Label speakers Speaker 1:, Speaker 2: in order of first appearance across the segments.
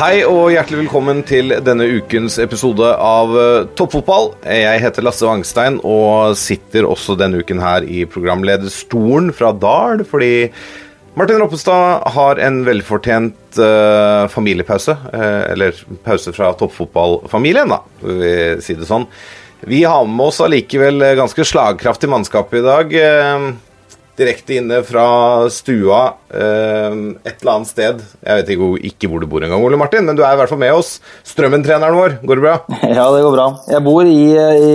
Speaker 1: Hei og hjertelig velkommen til denne ukens episode av eh, Toppfotball. Jeg heter Lasse Wangstein og sitter også denne uken her i programlederstolen fra Dal, fordi Martin Roppestad har en velfortjent eh, familiepause. eh, eller pause fra toppfotballfamilien, da, vil vi si det sånn. Vi har med oss allikevel ganske slagkraftig mannskap i dag. eh, direkte inne fra stua eh, et eller annet sted. Jeg vet ikke, ikke hvor du bor engang, Ole Martin, men du er i hvert fall med oss. Strømmen-treneren vår, går det bra?
Speaker 2: Ja, det går bra. Jeg bor i, i,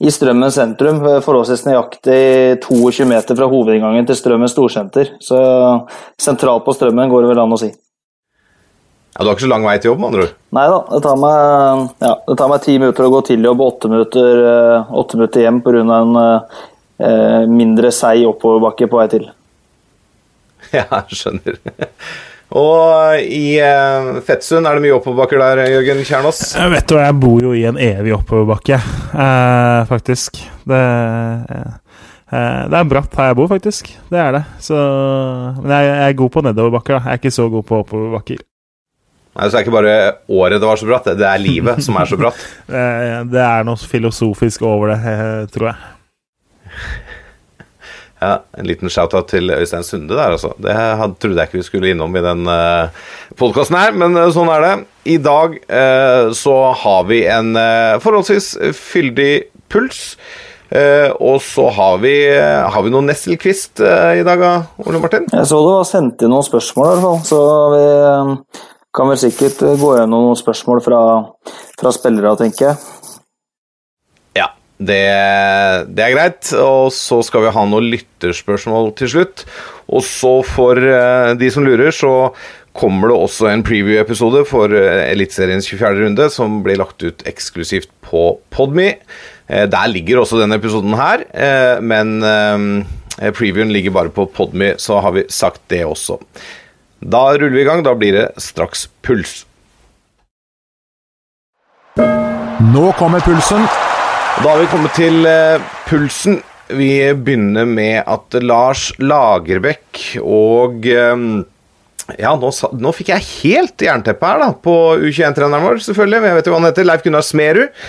Speaker 2: i Strømmen sentrum, forholdsvis nøyaktig 22 meter fra hovedinngangen til Strømmen storsenter. Så sentralt på Strømmen går det vel an å si.
Speaker 1: Ja, Du har ikke så lang vei til jobb, med andre ord.
Speaker 2: Nei da, det tar meg, ja, det tar meg ti minutter å gå til jobb og åtte minutter, eh, åtte minutter hjem pga. en eh, mindre seig oppoverbakke på vei til.
Speaker 1: Ja, jeg skjønner. Og i eh, Fettsund er det mye oppoverbakker der, Jørgen Kjernås.
Speaker 3: Jeg vet du, jeg bor jo i en evig oppoverbakke, eh, faktisk. Det, eh, det er bratt her jeg bor, faktisk. Det er det. Så, men jeg, jeg er god på nedoverbakker. da. Jeg er ikke så god på oppoverbakker.
Speaker 1: Nei, så er det ikke bare året det var så bratt, det er livet som er så bratt.
Speaker 3: Eh, Det er noe filosofisk over det, eh, tror jeg.
Speaker 1: Ja, En liten shout-out til Øystein Sunde der, altså. Det hadde, trodde jeg ikke vi skulle innom i den uh, podkasten her, men uh, sånn er det. I dag uh, så har vi en uh, forholdsvis fyldig puls. Eh, og så har vi, eh, har vi noen Nesselquist eh, i dag, da, Ole Martin?
Speaker 2: Jeg så du har sendt inn noen spørsmål, i hvert fall. Så vi eh, kan vel sikkert eh, gå gjennom noen spørsmål fra, fra spillere, tenker jeg.
Speaker 1: Det, det er greit. Og så skal vi ha noen lytterspørsmål til slutt. Og så for eh, de som lurer, så kommer det også en preview-episode for eh, Eliteseriens 24. runde, som blir lagt ut eksklusivt på Podme. Eh, Der ligger også denne episoden her, men previewen ligger bare på Podme, så har vi sagt det også. Da ruller vi i gang. Da blir det straks puls.
Speaker 4: Nå kommer pulsen.
Speaker 1: Da har vi kommet til eh, pulsen. Vi begynner med at Lars Lagerbäck og eh, Ja, nå, nå fikk jeg helt jernteppe her, da, på U21-treneren vår, selvfølgelig. Men jeg vet jo hva han heter. Leif Gunnar Smerud.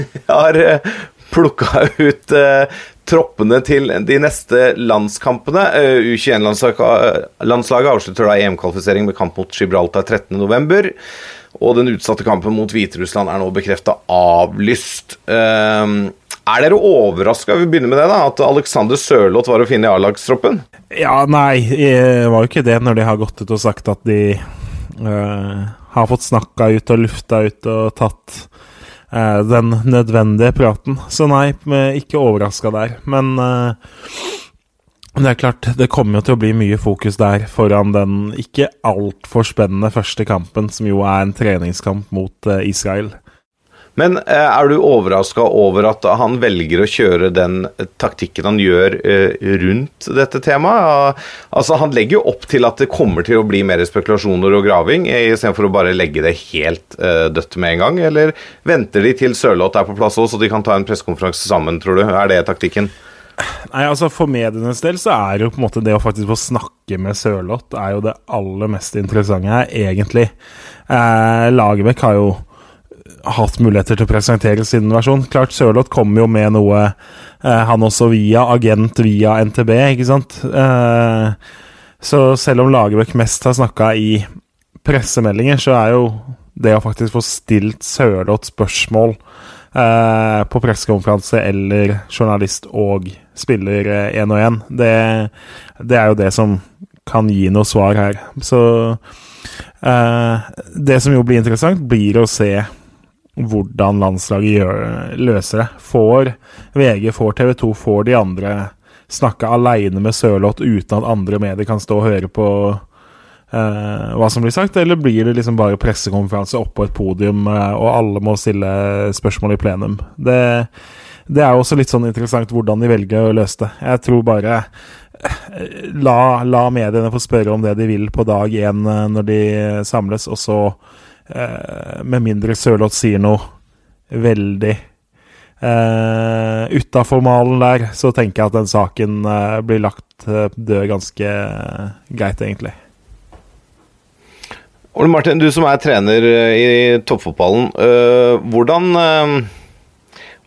Speaker 1: jeg har uh, plukka ut uh, troppene til de neste landskampene. Uh, U21-landslaget avslutter da EM-kvalifisering med kamp mot Gibraltar 13.11. Og den utsatte kampen mot Hviterussland er nå bekrefta avlyst. Uh, er dere overraska med det da, at Alexander Sørloth var å finne i A-lagstroppen?
Speaker 3: Ja, nei, det var jo ikke det når de har gått ut og sagt at de eh, har fått snakka ut og lufta ut og tatt eh, den nødvendige praten. Så nei, ikke overraska der. Men eh, det er klart, det kommer jo til å bli mye fokus der foran den ikke altfor spennende første kampen, som jo er en treningskamp mot eh, Israel.
Speaker 1: Men eh, er du overraska over at han velger å kjøre den taktikken han gjør eh, rundt dette temaet? Altså, Han legger jo opp til at det kommer til å bli mer spekulasjoner og graving, eh, istedenfor å bare legge det helt eh, dødt med en gang. Eller venter de til Sørloth er på plass også, så de kan ta en pressekonferanse sammen, tror du? Er det taktikken?
Speaker 3: Nei, altså For medienes del så er jo på en måte det å faktisk få snakke med Sørloth er jo det aller mest interessante her, egentlig. Eh, Lagerbäck har jo hatt muligheter til å presentere sin versjon. Klart Sørloth kommer jo med noe, eh, han også via agent via NTB, ikke sant. Eh, så selv om Lagerbäck mest har snakka i pressemeldinger, så er jo det å faktisk få stilt Sørloth spørsmål eh, på pressekonferanse eller journalist og spiller én og én, det, det er jo det som kan gi noe svar her. Så eh, det som jo blir interessant, blir å se hvordan landslaget gjør, løser det. Får VG, får TV 2, får de andre snakke aleine med Sørloth uten at andre medier kan stå og høre på eh, hva som blir sagt, eller blir det liksom bare pressekonferanse oppå et podium, eh, og alle må stille spørsmål i plenum? Det, det er jo også litt sånn interessant hvordan de velger å løse det. Jeg tror bare eh, la, la mediene få spørre om det de vil på dag én når de samles, og så med mindre Sørloth sier noe veldig uh, utafor malen der, så tenker jeg at den saken uh, blir lagt uh, død ganske greit, egentlig.
Speaker 1: Ole Martin, du som er trener i toppfotballen. hvordan,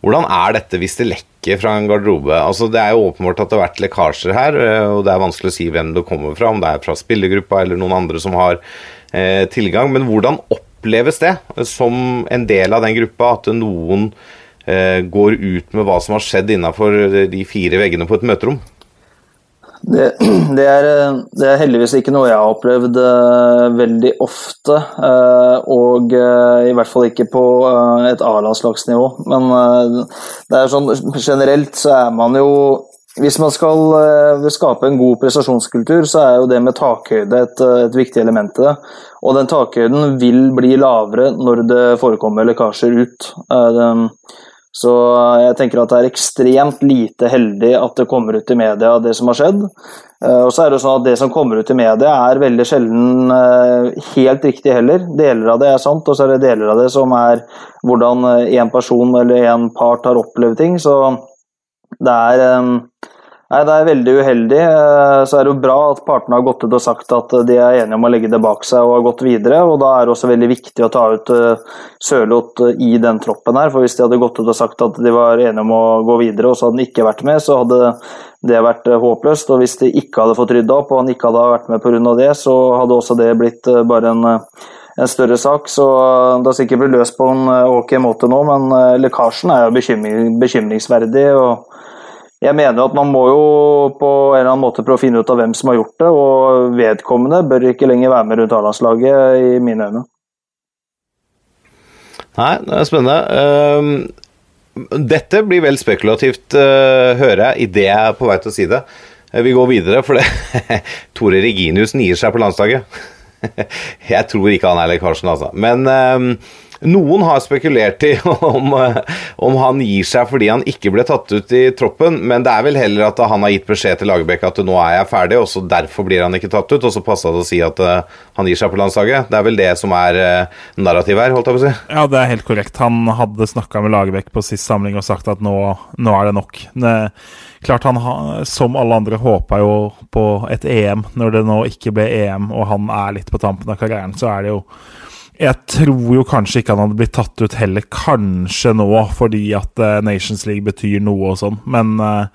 Speaker 1: hvordan er dette hvis det lekker fra en garderobe? Altså, det er jo åpenbart at det har vært lekkasjer her, og det er vanskelig å si hvem det kommer fra, om det er fra spillergruppa eller noen andre som har tilgang. Men hvordan oppleves det som en del av den gruppa at noen eh, går ut med hva som har skjedd innafor de fire veggene på et møterom?
Speaker 2: Det, det, er, det, er, heldigvis ikke noe jeg har opplevd uh, veldig ofte. Uh, og uh, i hvert fall ikke på et A-landslagsnivå. Men det er sånn generelt så er man jo hvis man skal skape en god prestasjonskultur, så er jo det med takhøyde et, eh, et viktig element i det. Og den takhøyden vil bli lavere når det forekommer lekkasjer ut. Uh, så jeg tenker at det er ekstremt lite heldig at det kommer ut i media det som har skjedd. Uh, og så er det sånn at det som kommer ut i media er veldig sjelden helt riktig heller. Deler av det er sant, og så er det deler av det som er hvordan en person eller en part har opplevd ting. Så det er Nei, Det er veldig uheldig. Eh, så er det jo bra at partene har gått ut og sagt at de er enige om å legge det bak seg og har gått videre. og Da er det også veldig viktig å ta ut eh, Sørloth eh, i den troppen her. for Hvis de hadde gått ut og sagt at de var enige om å gå videre, og så hadde han ikke vært med, så hadde det vært håpløst. Og hvis de ikke hadde fått rydda opp, og han ikke hadde vært med pga. det, så hadde også det blitt bare en, en større sak. Så det har sikkert blitt løst på en ok måte nå, men lekkasjen er jo bekymring, bekymringsverdig. og jeg mener at man må jo på en eller annen måte prøve å finne ut av hvem som har gjort det, og vedkommende bør ikke lenger være med rundt A-landslaget, i mine øyne.
Speaker 1: Nei, det er spennende. Ehm, dette blir vel spekulativt, eh, hører jeg, idet jeg er på vei til å si det. Eh, vi går videre, for det Tore Reginius nier seg på landslaget. Jeg tror ikke han er lekkasjen, altså. Men ehm, noen har spekulert i om, om, han gir seg fordi han ikke ble tatt ut i troppen, men det er vel heller at han har gitt beskjed til Lagerbäck at nå er jeg ferdig, og så derfor blir han ikke tatt ut, og så passa det å si at uh, han gir seg på landslaget. Det er vel det som er uh, narrativet her, holdt jeg på å si.
Speaker 3: Ja, det er helt korrekt. Han hadde snakka med Lagerbäck på sist samling og sagt at nå, nå er det nok. Det, klart han, som alle andre, håpa jo på et EM. Når det nå ikke ble EM, og han er litt på tampen av karrieren, så er det jo jeg tror jo kanskje ikke han hadde blitt tatt ut heller, kanskje nå, fordi at uh, Nations League betyr noe og sånn, men uh,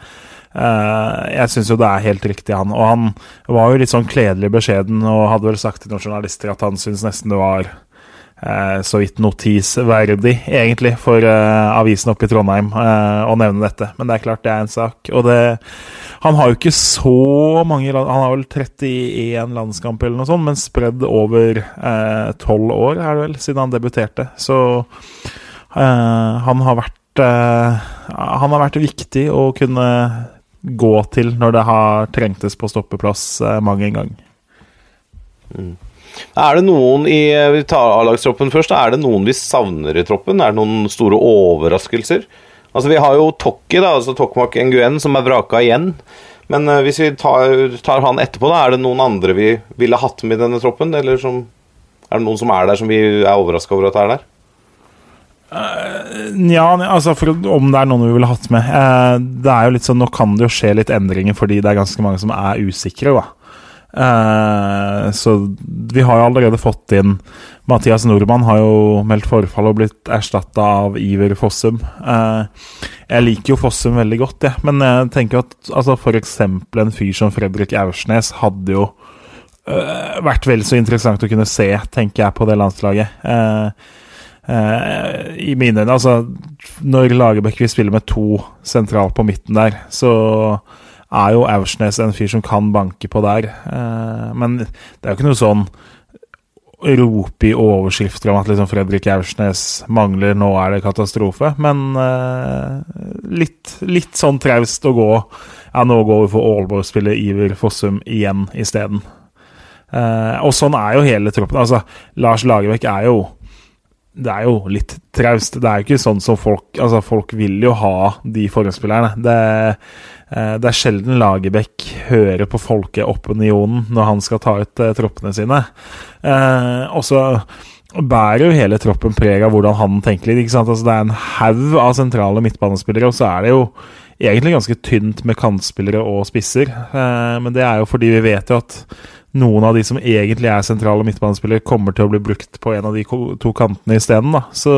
Speaker 3: jeg syns jo det er helt riktig, han. Og han var jo litt sånn kledelig beskjeden og hadde vel sagt til noen journalister at han syntes nesten det var Eh, så vidt notisverdig, egentlig, for uh, avisen oppe i Trondheim uh, å nevne dette. Men det er klart det er en sak. Og det, han har jo ikke så mange Han har vel 31 landskamper eller noe sånt, men spredd over tolv år, er det vel, siden han debuterte. Så han har vært Han har vært viktig å kunne gå til når det har trengtes på stoppeplass mang en gang.
Speaker 1: Mm. Er det noen i Vi tar A-lagstroppen først. Er det noen vi savner i troppen? Er det noen store overraskelser? Altså Vi har jo Tokki, da, altså Tokmak Nguyen, som er vraka igjen. Men uh, hvis vi tar, tar, han etterpå, da, er det noen andre vi ville hatt med i denne troppen? Eller som, er det noen som er der som vi er overraska over at er der?
Speaker 3: Uh, ja, altså for, om det er noen vi ville hatt med. Uh, det er jo litt sånn, Nå kan det jo skje litt endringer fordi det er ganske mange som er usikre. da Uh, så vi har jo allerede fått inn Mathias Nordmann har jo meldt forfall og blitt erstatta av Iver Fossum. Uh, jeg liker jo Fossum veldig godt. Ja. Men jeg tenker at altså, f.eks. en fyr som Fredrik Aursnes hadde jo uh, vært vel så interessant å kunne se, tenker jeg, på det landslaget. I mine øyne, altså Når Lagerbäck vil spille med to sentralt på midten der, så er jo Aursnes en fyr som kan banke på der. Eh, men det er jo ikke noe sånn rope i overskrifter om at liksom Fredrik Aursnes mangler, nå er det katastrofe. Men uh, litt, litt sånn traust å gå Ja, nå går vi for Aalborg-spiller Iver Fossum igjen isteden. Uh, og sånn er jo hele troppen. Altså, Lars Lagerbäck er jo det er jo litt traust. Det er jo ikke sånn som folk Altså, folk vil jo ha de forhåndsspillerne. Det, det er sjelden Lagerbäck hører på folkeopinionen når han skal ta ut uh, troppene sine. og så bærer jo hele troppen preg av hvordan han tenker litt. ikke sant? Altså, det er en haug av sentrale midtbanespillere, og så er det jo egentlig ganske tynt med kantspillere og spisser. men det er jo fordi vi vet jo at noen av de som egentlig er sentrale midtbanespillere, kommer til å bli brukt på en av de to kantene isteden. Så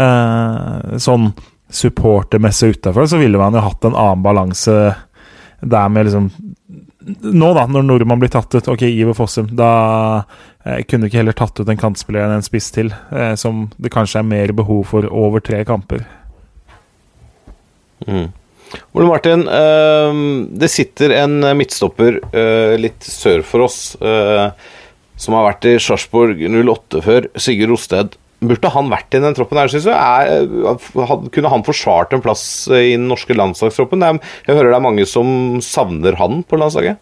Speaker 3: eh, sånn supportermessig utafor så ville man jo hatt en annen balanse der med liksom Nå, da, når nordmann blir tatt ut, ok, Iver Fossum, da eh, kunne du ikke heller tatt ut en kantspiller enn en spiss til, eh, som det kanskje er mer behov for over tre kamper.
Speaker 1: Mm. Ole Martin, ehm, det sitter en midtstopper eh, litt sør for oss eh, som har vært i Sarpsborg 08 før, Sigurd Rosted. Burde han vært i den troppen her, syns du? Er, kunne han forsvart en plass i den norske landslagstroppen? Jeg hører det er mange som savner han på landslaget.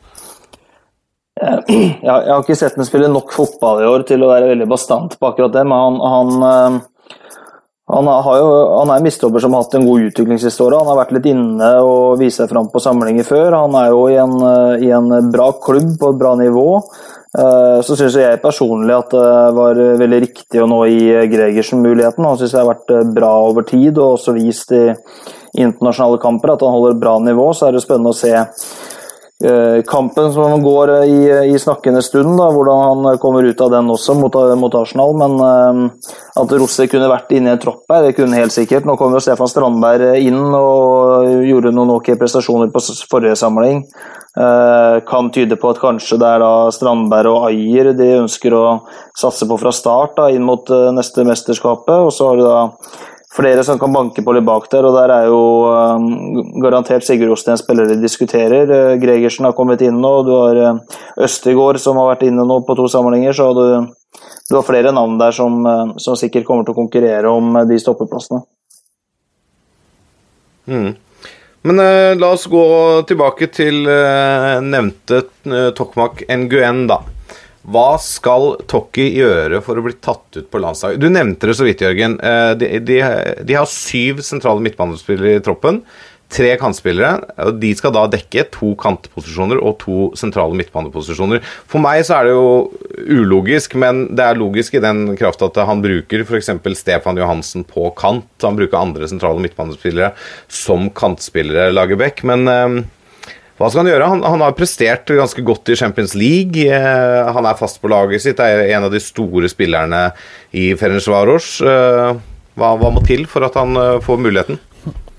Speaker 2: Jeg har ikke sett ham spille nok fotball i år til å være veldig bastant på akkurat det, men han, han ehm, han, jo, han er en midtstopper som har hatt en god utviklingshistorie. Han har vært litt inne og vist seg fram på samlinger før. Han er jo i en, i en bra klubb på et bra nivå. Eh, så syns jeg personlig at det var veldig riktig å nå gi Gregersen muligheten. Han syns jeg har vært bra over tid og også vist i internasjonale kamper at han holder et bra nivå. Så er det spennende å se Eh, kampen som går eh, i, i snakkende stund, da, hvordan han kommer ut av den også mot, mot Arsenal. Men uh, at Rosse kunne vært inne i en tropp her, det kunne helt sikkert. Nå kom jo Stefan Strandberg inn og gjorde noen ok prestasjoner på forrige samling. Uh, kan tyde på at kanskje det er da Strandberg og Ayer de ønsker å satse på fra start da, inn mot uh, neste mesterskapet. Og så har du da flere som kan banke på litt bak der, og der er jo um, garantert Sigurd Osten en spiller de diskuterer. Uh, Gregersen har kommet inn nå, du har uh, Østegård som har vært inne nå på to samlinger, så du, du har flere navn der som, uh, som, sikkert kommer til å konkurrere om de stoppeplassene.
Speaker 1: Mm. Men la oss gå tilbake til nevnte Tokmak Nguyen, da. Hva skal Tokki gjøre for å bli tatt ut på landslaget? Du nevnte det så vidt, Jørgen. Eh, de, de, de har syv sentrale midtbanespillere i troppen. Tre kantspillere. og De skal da dekke to kantposisjoner og to sentrale midtbaneposisjoner. For meg så er det jo ulogisk, men det er logisk i den kraft at han bruker f.eks. Stefan Johansen på kant. Han bruker andre sentrale midtbanespillere som kantspillere, Lagerbäck. Men eh, hva skal han gjøre? Han, han, har prestert ganske godt i Champions League. Eh, han er fast på laget sitt, er en av de store spillerne i Ferencvaros. Eh, hva, hva, må til for at han eh, får muligheten?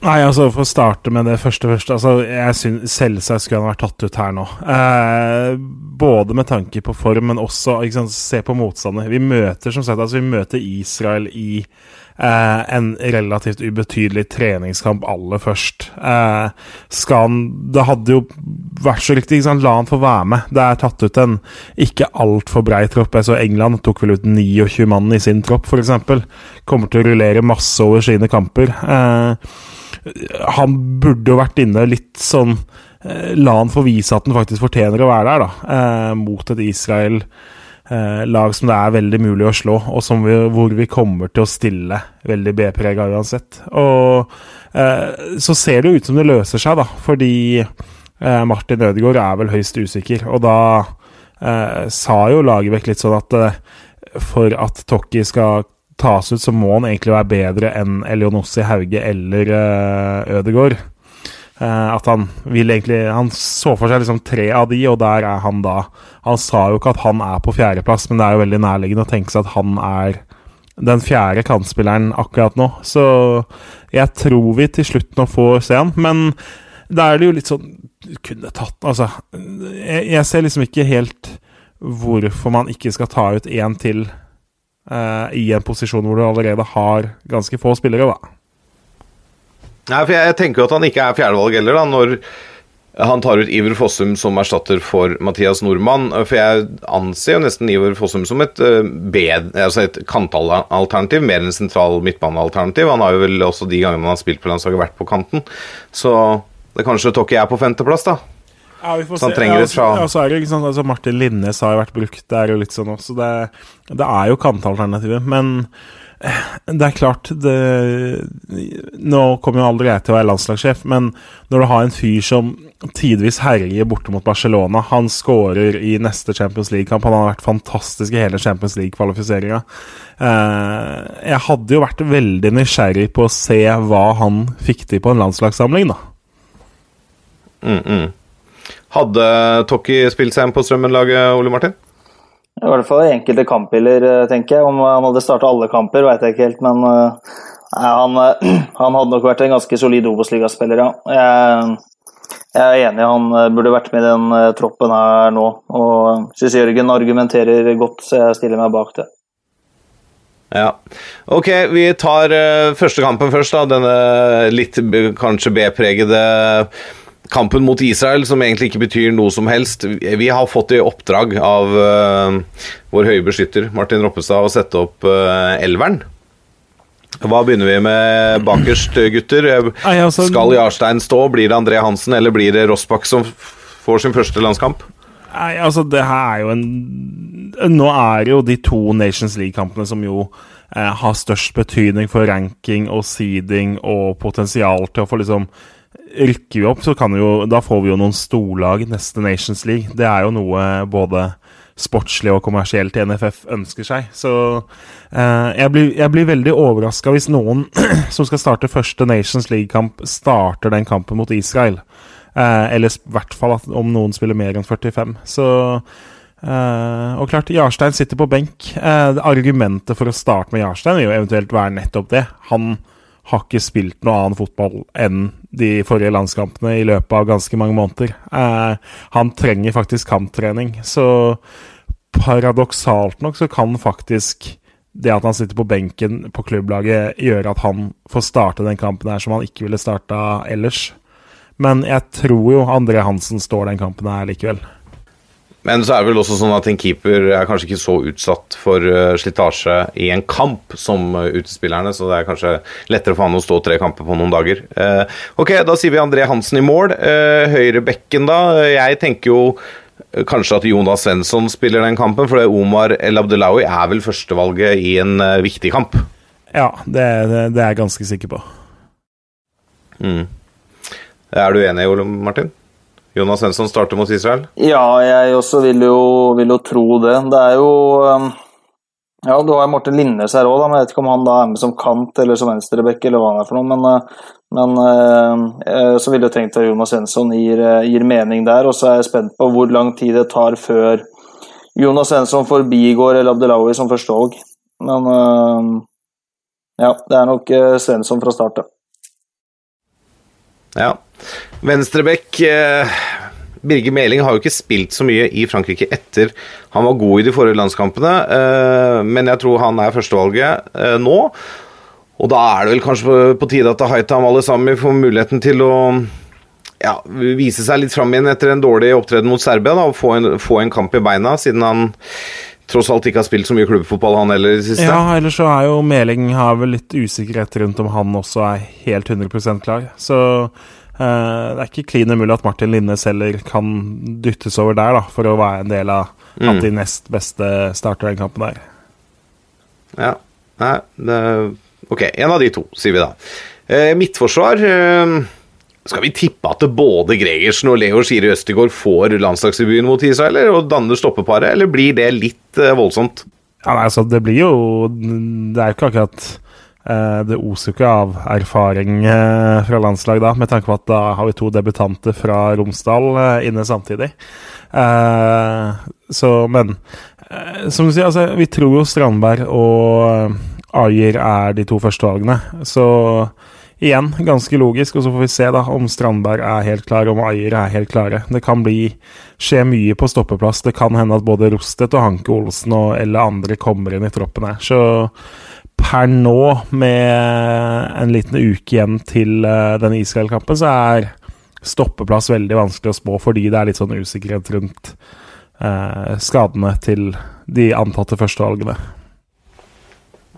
Speaker 3: Nei, altså For å starte med det første først. altså jeg synes Selvsagt skulle han vært tatt ut her nå. Eh, både med tanke på form, men også sant, se på motstander. Vi møter som sagt, altså vi møter Israel i en relativt ubetydelig treningskamp aller først. Eh, skal han Det hadde jo vært så riktig, sant? la han få være med. Det er tatt ut en ikke altfor brei tropp. Jeg så England tok vel ut 29 mann i sin tropp, f.eks. Kommer til å rullere masse over sine kamper. Eh, han burde jo vært inne litt sånn eh, La han få vise at han faktisk fortjener å være der, da. Eh, mot et Israel eh, lag som det er veldig mulig å slå, og vi, hvor vi kommer til å stille veldig B-prega uansett. Og eh, så ser det ut som det løser seg, da, fordi eh, Martin Ødegaard er vel høyst usikker. Og da eh, sa jo Lagerbäck litt sånn at eh, for at Tokki skal tas ut, så må han egentlig være bedre enn Elionossi Hauge eller uh, Ødegaard. Uh, at han vil egentlig Han så for seg liksom tre av de, og der er han da. Han sa jo ikke at han er på fjerdeplass, men det er jo veldig nærliggende å tenke seg at han er den fjerde kantspilleren akkurat nå. Så jeg tror vi til slutt nå får se han, men da er det jo litt sånn Kunne tatt Altså, jeg, jeg ser liksom ikke helt hvorfor man ikke skal ta ut én til uh, i en posisjon hvor du allerede har ganske få spillere, da.
Speaker 1: Nei, for jeg, tenker jo at han ikke er fjerdevalg heller, da, når han tar ut Iver Fossum som erstatter for Mathias Nordmann. For jeg anser jo nesten Iver Fossum som et, eh, altså et kantalternativ, mer enn sentral midtbanealternativ. Han har jo vel også de gangene han har spilt på landslaget, vært på kanten. Så det kanskje Tokki er på femteplass, da.
Speaker 3: Ja, vi får
Speaker 1: Så han
Speaker 3: se.
Speaker 1: trenger et fra-
Speaker 3: altså, ja, så er det ikke sant, altså Martin Linnes har jo vært brukt der og litt sånn også. Det, det er jo kantalternativet. Men det er klart det, Nå kommer jo aldri jeg til å være landslagssjef, men når du har en fyr som tidvis herjer borte mot Barcelona Han skårer i neste Champions League-kamp. Han har vært fantastisk i hele Champions League-kvalifiseringa. Eh, jeg hadde jo vært veldig nysgjerrig på å se hva han fikk til på en landslagssamling, da.
Speaker 1: Mm, mm. Hadde Tokki spilt seg inn på Strømmen-laget, Ole Martin?
Speaker 2: I hvert fall i enkelte kampbilder, eh, tenker jeg. Om han hadde starta alle kamper, veit jeg ikke helt, men eh, nei, han, eh, han hadde nok vært en ganske solid Obos-ligaspiller, ja. Jeg, jeg er enig, han eh, burde vært med i den eh, troppen her nå. Og syns Jørgen argumenterer godt, så jeg stiller meg bak det.
Speaker 1: Ja. Ok, vi tar eh, første kampen først, da. Denne litt kanskje B-pregede kampen mot Israel, som egentlig ikke betyr noe som helst. Vi har fått i oppdrag av uh, vår høye beskytter Martin Roppestad å sette opp uh, elveren. Hva begynner vi med bakerst, gutter?
Speaker 3: Altså-
Speaker 1: Skal Jarstein stå? Blir det André Hansen, eller blir det Rossbakk som får sin første landskamp?
Speaker 3: Nei, altså det her er jo en Nå er det jo de to Nations League-kampene som jo eh, har størst betydning for ranking og seeding og potensial til å få liksom Rykker vi opp, så kan jo Da får vi jo noen storlag neste Nations League. Det er jo noe både sportslig og kommersielt i NFF ønsker seg. Så eh, jeg, blir, jeg blir veldig overraska hvis noen som skal starte første Nations League-kamp, starter den kampen mot Israel. Eh, eller i hvert fall at om noen spiller mer enn 45. Så Uh, Og klart, Jarstein sitter på benk. Uh, argumentet for å starte med Jarstein vil jo eventuelt være nettopp det. Han har ikke spilt noe annen fotball enn de forrige landskampene i løpet av ganske mange måneder. Eh, han trenger faktisk kamptrening. Så paradoksalt nok så kan faktisk det at han sitter på benken på klubblaget, gjøre at han får starte den kampen her som han ikke ville starta ellers. Men jeg tror jo André Hansen står den kampen her likevel.
Speaker 1: Men så er det vel også sånn at en keeper er kanskje ikke så utsatt for eh, slitasje i en kamp som eh, utespillerne, så det er kanskje lettere for han å stå tre kamper på noen dager. Eh, ok, da sier vi André Hansen i mål. høyre bekken, da. Jeg tenker jo kanskje at Jonas Svensson spiller den kampen, for Omar El Abdelawi er vel førstevalget i en viktig kamp.
Speaker 3: Ja, det, det, det er jeg ganske sikker på.
Speaker 1: Mm. Er du enig, Ole Martin? Jonas Svensson starter mot Israel?
Speaker 2: Ja, jeg også vil jo, vil jo tro det. Det er jo um, Ja, du har Morten Linnes her òg, men jeg vet ikke om han da er med som kant eller som venstreback eller hva han er for noe. Men, uh, men uh, uh, så ville jeg tenkt at Jonas Svensson gir, gir mening der. Og så er jeg spent på hvor lang tid det tar før Jonas Svensson forbigår eller Abdelawi som førstevalg. Men ja, det er nok Svensson fra start, ja.
Speaker 1: Ja. Venstrebekk eh, Birger Meling har jo ikke spilt så mye i Frankrike etter han var god i de forrige landskampene, eh, men jeg tror han er førstevalget eh, nå. Og da er det vel kanskje på, tide at Haitam Alesami får muligheten til å ja, vise seg litt fram igjen etter en dårlig opptreden mot Serbia da, og få en, få en kamp i beina, siden han tross alt ikke har spilt så mye klubbfotball, han heller, i det siste.
Speaker 3: Ja, ellers så er jo Meling har vel litt usikkerhet rundt om han også er helt 100% klar. Så eh, det er ikke klin umulig at Martin Linnes heller kan dyttes over der, da, for å være en del av at de nest beste starter den kampen der.
Speaker 1: Ja. Nei, det, ok, en av de to, sier vi da. Eh, midtforsvar eh, Skal vi tippe at både Gregersen og Leo Skiri Østegård får landslagsdebuten mot Israel, og danner stoppeparet, eller blir det litt eh, voldsomt?
Speaker 3: Ja, nei, altså, det blir jo Det er jo ikke akkurat Det oser jo ikke av erfaring eh, fra landslag da, med tanke på at da har vi to debutanter fra Romsdal eh, inne samtidig. Eh, så, men eh, som du sier, altså, vi tror jo Strandberg og eh, Ayer er de to førstevalgene. Så igjen, ganske logisk. Og så får vi se da om Strandberg er helt klar, om Ayer er helt klare. Det kan bli skje mye på stoppeplass. Det kan hende at både Rostet og Hanke Olsen og eller andre kommer inn i troppen her. Så per nå, med en liten uke igjen til uh, denne Israel-kampen, så er stoppeplass veldig vanskelig å spå, fordi det er litt sånn usikkerhet rundt eh, skadene til de antatte førstevalgene.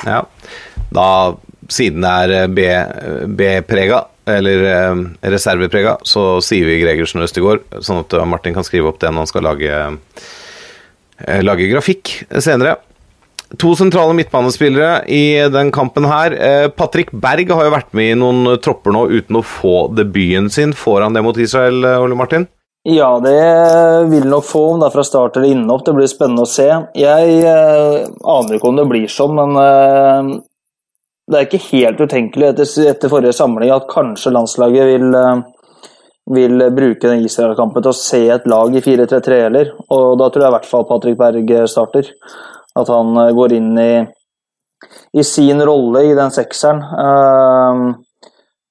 Speaker 1: Ja. Da, siden det er eh, B-prega, eller eh, reserveprega, så sier vi Gregersen og Østegård, sånn at eh, Martin kan skrive opp det når han skal lage, eh, lage grafikk senere. To sentrale midtbanespillere i den kampen her. Eh, Patrick Berg har jo vært med i noen tropper nå uten å få debuten sin. Får han det mot Israel, eh, Ole Martin?
Speaker 2: Ja, det vil nok få, om det er fra start eller innhopp. Det blir spennende å se. Jeg eh, aner ikke om det blir sånn, men eh, det er ikke helt utenkelig etter, etter forrige samling at kanskje landslaget vil, eh, vil bruke den Israel-kampen til å se et lag i 4-3-3 heller. Og da tror jeg i hvert fall Patrick Berg starter. At han eh, går inn i, i sin rolle i den sekseren. Eh,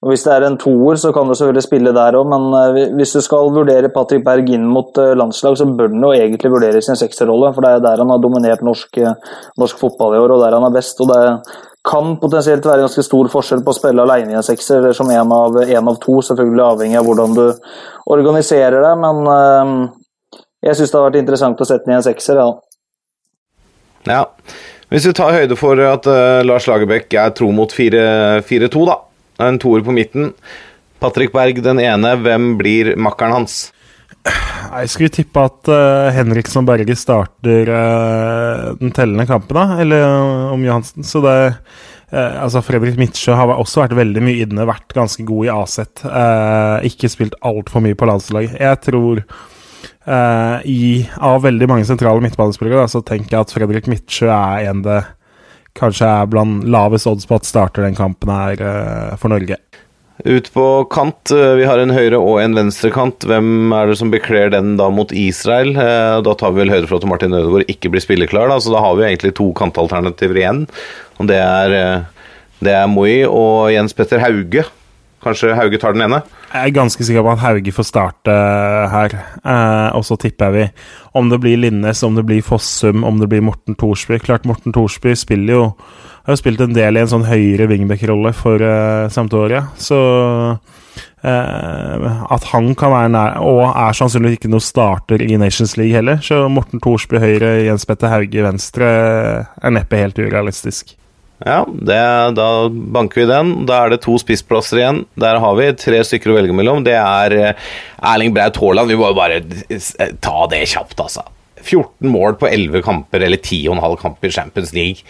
Speaker 2: og Hvis det er en toer, så kan du selvfølgelig spille der òg, men eh, hvis du skal vurdere Patrick Berg inn mot eh, landslag, så bør han jo egentlig vurdere sin sekserrolle, for det er der han har dominert norsk, norsk fotball i år, og der han er best. og det kan potensielt være ganske stor forskjell på å spille alene i en sekser som en av, en av to, selvfølgelig avhengig av hvordan du organiserer det, men eh, jeg syns det har vært interessant å sette den i en sekser, ja.
Speaker 1: Ja. Hvis vi tar høyde for at uh, Lars Lagerbäck er tro mot 4-2, da. En toer på midten. Patrick Berg den ene, hvem blir makkeren hans?
Speaker 3: Jeg skulle tippe at uh, Henriksen og Berge starter uh, den tellende kampen, da, eller om Johansen. Så det Altså, Fredrik Midtsjø har også vært veldig mye inne, vært ganske god i Aset. Uh, ikke spilt altfor mye på landslaget. Jeg tror eh, i, Av veldig mange sentrale midtbanespillere, så tenker jeg at Fredrik Midtsjø er en det kanskje er blant lavest odds på at starter den kampen her uh, for Norge.
Speaker 1: Ut på kant, eh, vi har en høyre og en venstre kant. Hvem er det som bekler den da mot Israel? Da tar vi vel høyde for at Martin Ødegaard ikke blir spilleklar, da, så da har vi egentlig to kantalternativer igjen. Og det er, det er Moi og Jens Petter Hauge. Kanskje Hauge tar den ene?
Speaker 3: Jeg er ganske sikker på at Hauge får starte her. Eh, og så tipper vi om det blir Linnes, om det blir Fossum, om det blir Morten Thorsby. Klart Morten Thorsby spiller jo har jo spilt en del i en sånn høyere wingback-rolle for samte Sampdoria. Så eh, at han kan være nær Og er sannsynligvis ikke noen starter i Nations League heller. Så Morten Thorsby høyre, Jens Petter Hauge venstre er neppe helt urealistisk.
Speaker 1: Ja, det, da banker vi den. Da er det to spissplasser igjen. Der har vi tre stykker å velge mellom. Det er eh, Erling Braut Haaland. Vi må jo bare eh, ta det kjapt, altså. 14 mål på 11 kamper, eller 10,5 kamper i Champions League.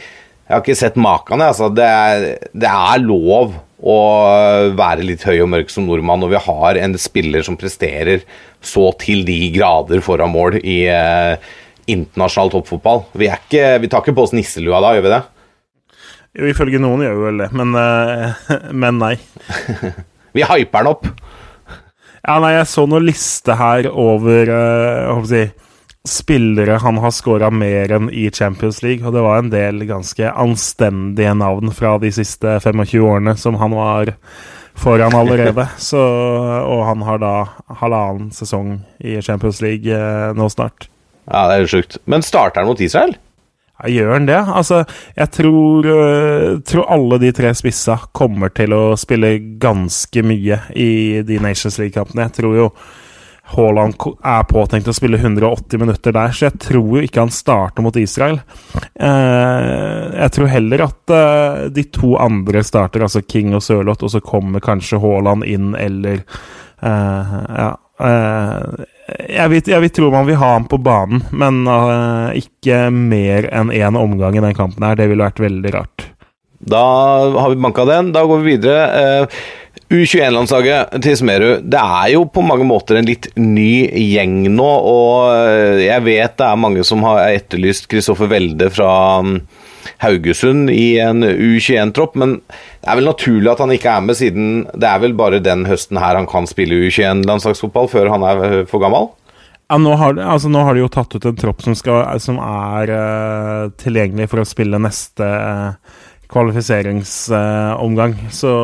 Speaker 1: Jeg har ikke sett maken. Altså. Det, er, det er lov å være litt høy og mørk som nordmann når vi har en spiller som presterer så til de grader foran mål i eh, internasjonal toppfotball. Vi, ikke, vi tar ikke på oss nisselua da, gjør vi det?
Speaker 3: Jo, ifølge noen gjør vi vel det, men, eh, men nei.
Speaker 1: Vi hyper den opp.
Speaker 3: Ja, nei, jeg så noen liste her over eh, jeg spillere han har scora mer enn i Champions League, og det var en del ganske anstendige navn fra de siste 25 årene som han var foran allerede. Så, og han har da halvannen sesong i Champions League eh, nå snart.
Speaker 1: Ja, det er jo sjukt. Men starter han mot Israel?
Speaker 3: Ja, gjør han det? Altså, jeg tror, uh, tror alle de tre spissa kommer til å spille ganske mye i de Nations League-kampene. Jeg tror jo Haaland er påtenkt å spille 180 minutter der, så jeg tror jo ikke han starter mot Israel. Uh, jeg tror heller at uh, de to andre starter, altså King og Sørloth, og så kommer kanskje Haaland inn, eller Ja. Eh, jeg, vil, jeg vil tro man vil ha ham på banen, men uh, ikke mer enn én omgang i den kampen her. Det ville vært veldig rart.
Speaker 1: Da har vi banka den. Da går vi videre. Uh, U21-landslaget til Smerud. Det er jo på mange måter en litt ny gjeng nå, og eh, jeg vet det er mange som har etterlyst Kristoffer Welde fra mm, Haugesund i en U21-tropp, men det er vel naturlig at han ikke er med, siden det er vel bare den høsten her han kan spille U21-landslagsfotball før han er eh, for gammel?
Speaker 3: Ja, nå, har, altså, nå har de jo tatt ut en tropp som, skal, som er uh, tilgjengelig for å spille neste uh, kvalifiseringsomgang. så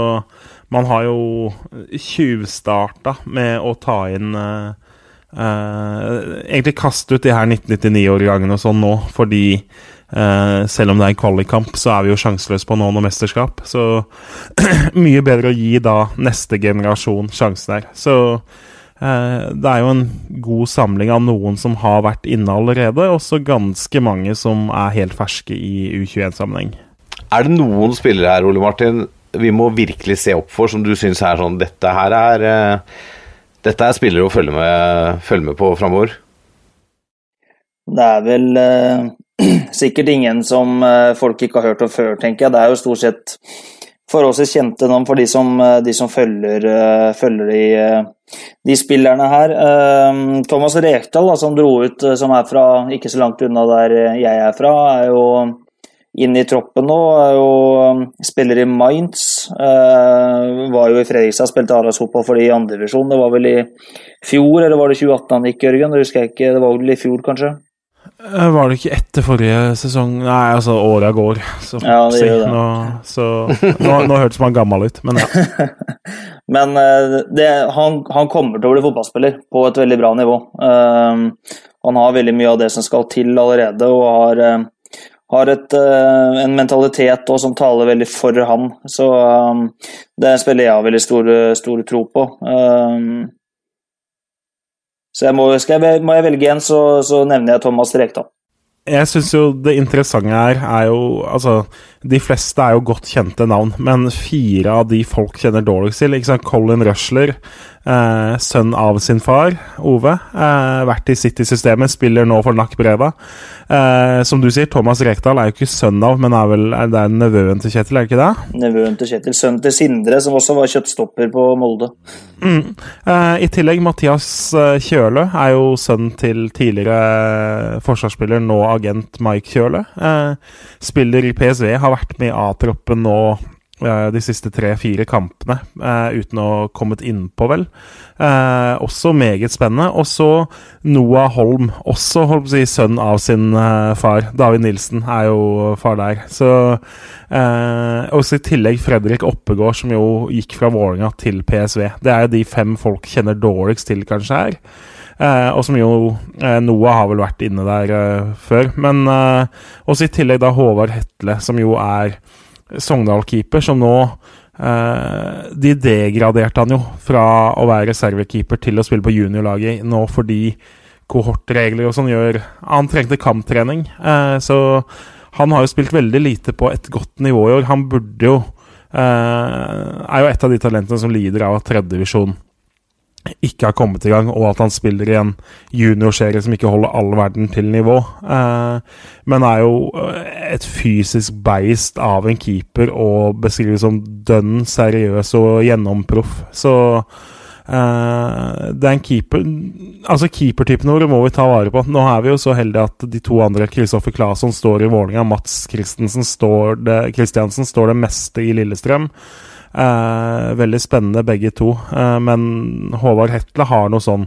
Speaker 3: man har jo tjuvstarta med å ta inn uh, uh, Egentlig kaste ut de her 1999-årgangene og sånn nå, fordi selv om det er en kvalikkamp, så er vi jo sjanseløse på noen og mesterskap. Så mye bedre å gi da neste generasjon sjansen her. Så eh, det er jo en god samling av noen som har vært inne allerede, og så ganske mange som er helt ferske i U21-sammenheng.
Speaker 1: Er det noen spillere her, Ole Martin, vi må virkelig se opp for, som du syns er sånn Dette her er eh, Dette er spillere å følge med, følge med på framover?
Speaker 2: Det er vel eh, sikkert ingen som eh, folk ikke har hørt om før, tenker jeg. Det er jo stort sett forholdsvis kjente navn for de som, eh, de som følger, eh, følger de, de, spillerne her. Thomas Rekdal, da, som dro ut, som er fra ikke så langt unna der jeg er fra, er jo inne i troppen nå. Er jo spiller i Mainz. Var jo i Fredrikstad, spilte A-lagsfotball for de i andredivisjon. Det var vel i fjor, eller var det 2018 han gikk, Jørgen? Det husker jeg ikke. Det var vel i fjor, kanskje?
Speaker 3: Eh, Var det ikke etter forrige sesong? Nei, altså, åra går. Så,
Speaker 2: Ja, det gjør det.
Speaker 3: Nå, så, nå, nå hørtes man gammel ut, men ja.
Speaker 2: Men eh, det, han, han kommer til å bli fotballspiller på et veldig bra nivå. Eh, han har veldig mye av det som skal til allerede, og har, eh, har et, uh, en mentalitet også som taler veldig for han. Så eh, det spiller jeg veldig stor, stor tro på. Eh, så jeg må, jeg, må jeg velge en, så, så nevner jeg Thomas Rekdal.
Speaker 3: Jeg syns jo det interessante her er jo Altså, de fleste er jo godt kjente navn, men fire av de folk kjenner dårligst til ikke sant? Colin Rushler, eh, sønn av sin far, Ove. Eh, vært i City-systemet, spiller nå for NAC Breda. Eh, som du sier, Thomas Rekdal er jo ikke sønn av, men er vel er det er nevøen til Kjetil, er det ikke det?
Speaker 2: Nevøen til Kjetil. Sønnen til Sindre, som også var kjøttstopper på Molde.
Speaker 3: Mm. Eh, I tillegg, Mathias Kjøle Kjølø er jo sønn til tidligere eh, forsvarsspiller, nå agent Mike Kjølø. Eh, spiller i PSV, har vært med i A-troppen nå eh, de siste tre-fire kampene, eh, uten å ha kommet innpå, vel. Eh, også meget spennende. Og så Noah Holm, også holdt si, sønn av sin eh, far. David Nilsen er jo far der. Så eh, Også i tillegg Fredrik Oppegård, som jo gikk fra Vålerenga til PSV. Det er jo de fem folk kjenner dårligst til, kanskje, her. Eh, og som jo eh, Noah har vel vært inne der eh, før. Men eh, også i tillegg da Håvard Hetle, som jo er Sogndal-keeper, som nå eh, De degraderte han jo fra å være reservekeeper til å spille på juniorlaget nå fordi kohortregler og sånn gjør Han trengte kamptrening, eh, så han har jo spilt veldig lite på et godt nivå i år. Han burde jo eh, Er jo et av de talentene som lider av at tredjedivisjon ikke har kommet i gang, og at han spiller i en juniorserie som ikke holder all verden til nivå. Eh, men er jo eh, et fysisk beist av en keeper og beskrives som dønn seriøs og gjennomproff. Så eh, det er en keeper Altså Keepertypene våre må vi ta vare på. Nå er vi jo så heldige at de to andre, Kristoffer Claesson, står i Vålerenga. Mats Christensen står det, står det meste i Lillestrøm. Eh, veldig spennende begge to. Eh, men Håvard Hetle har noe sånn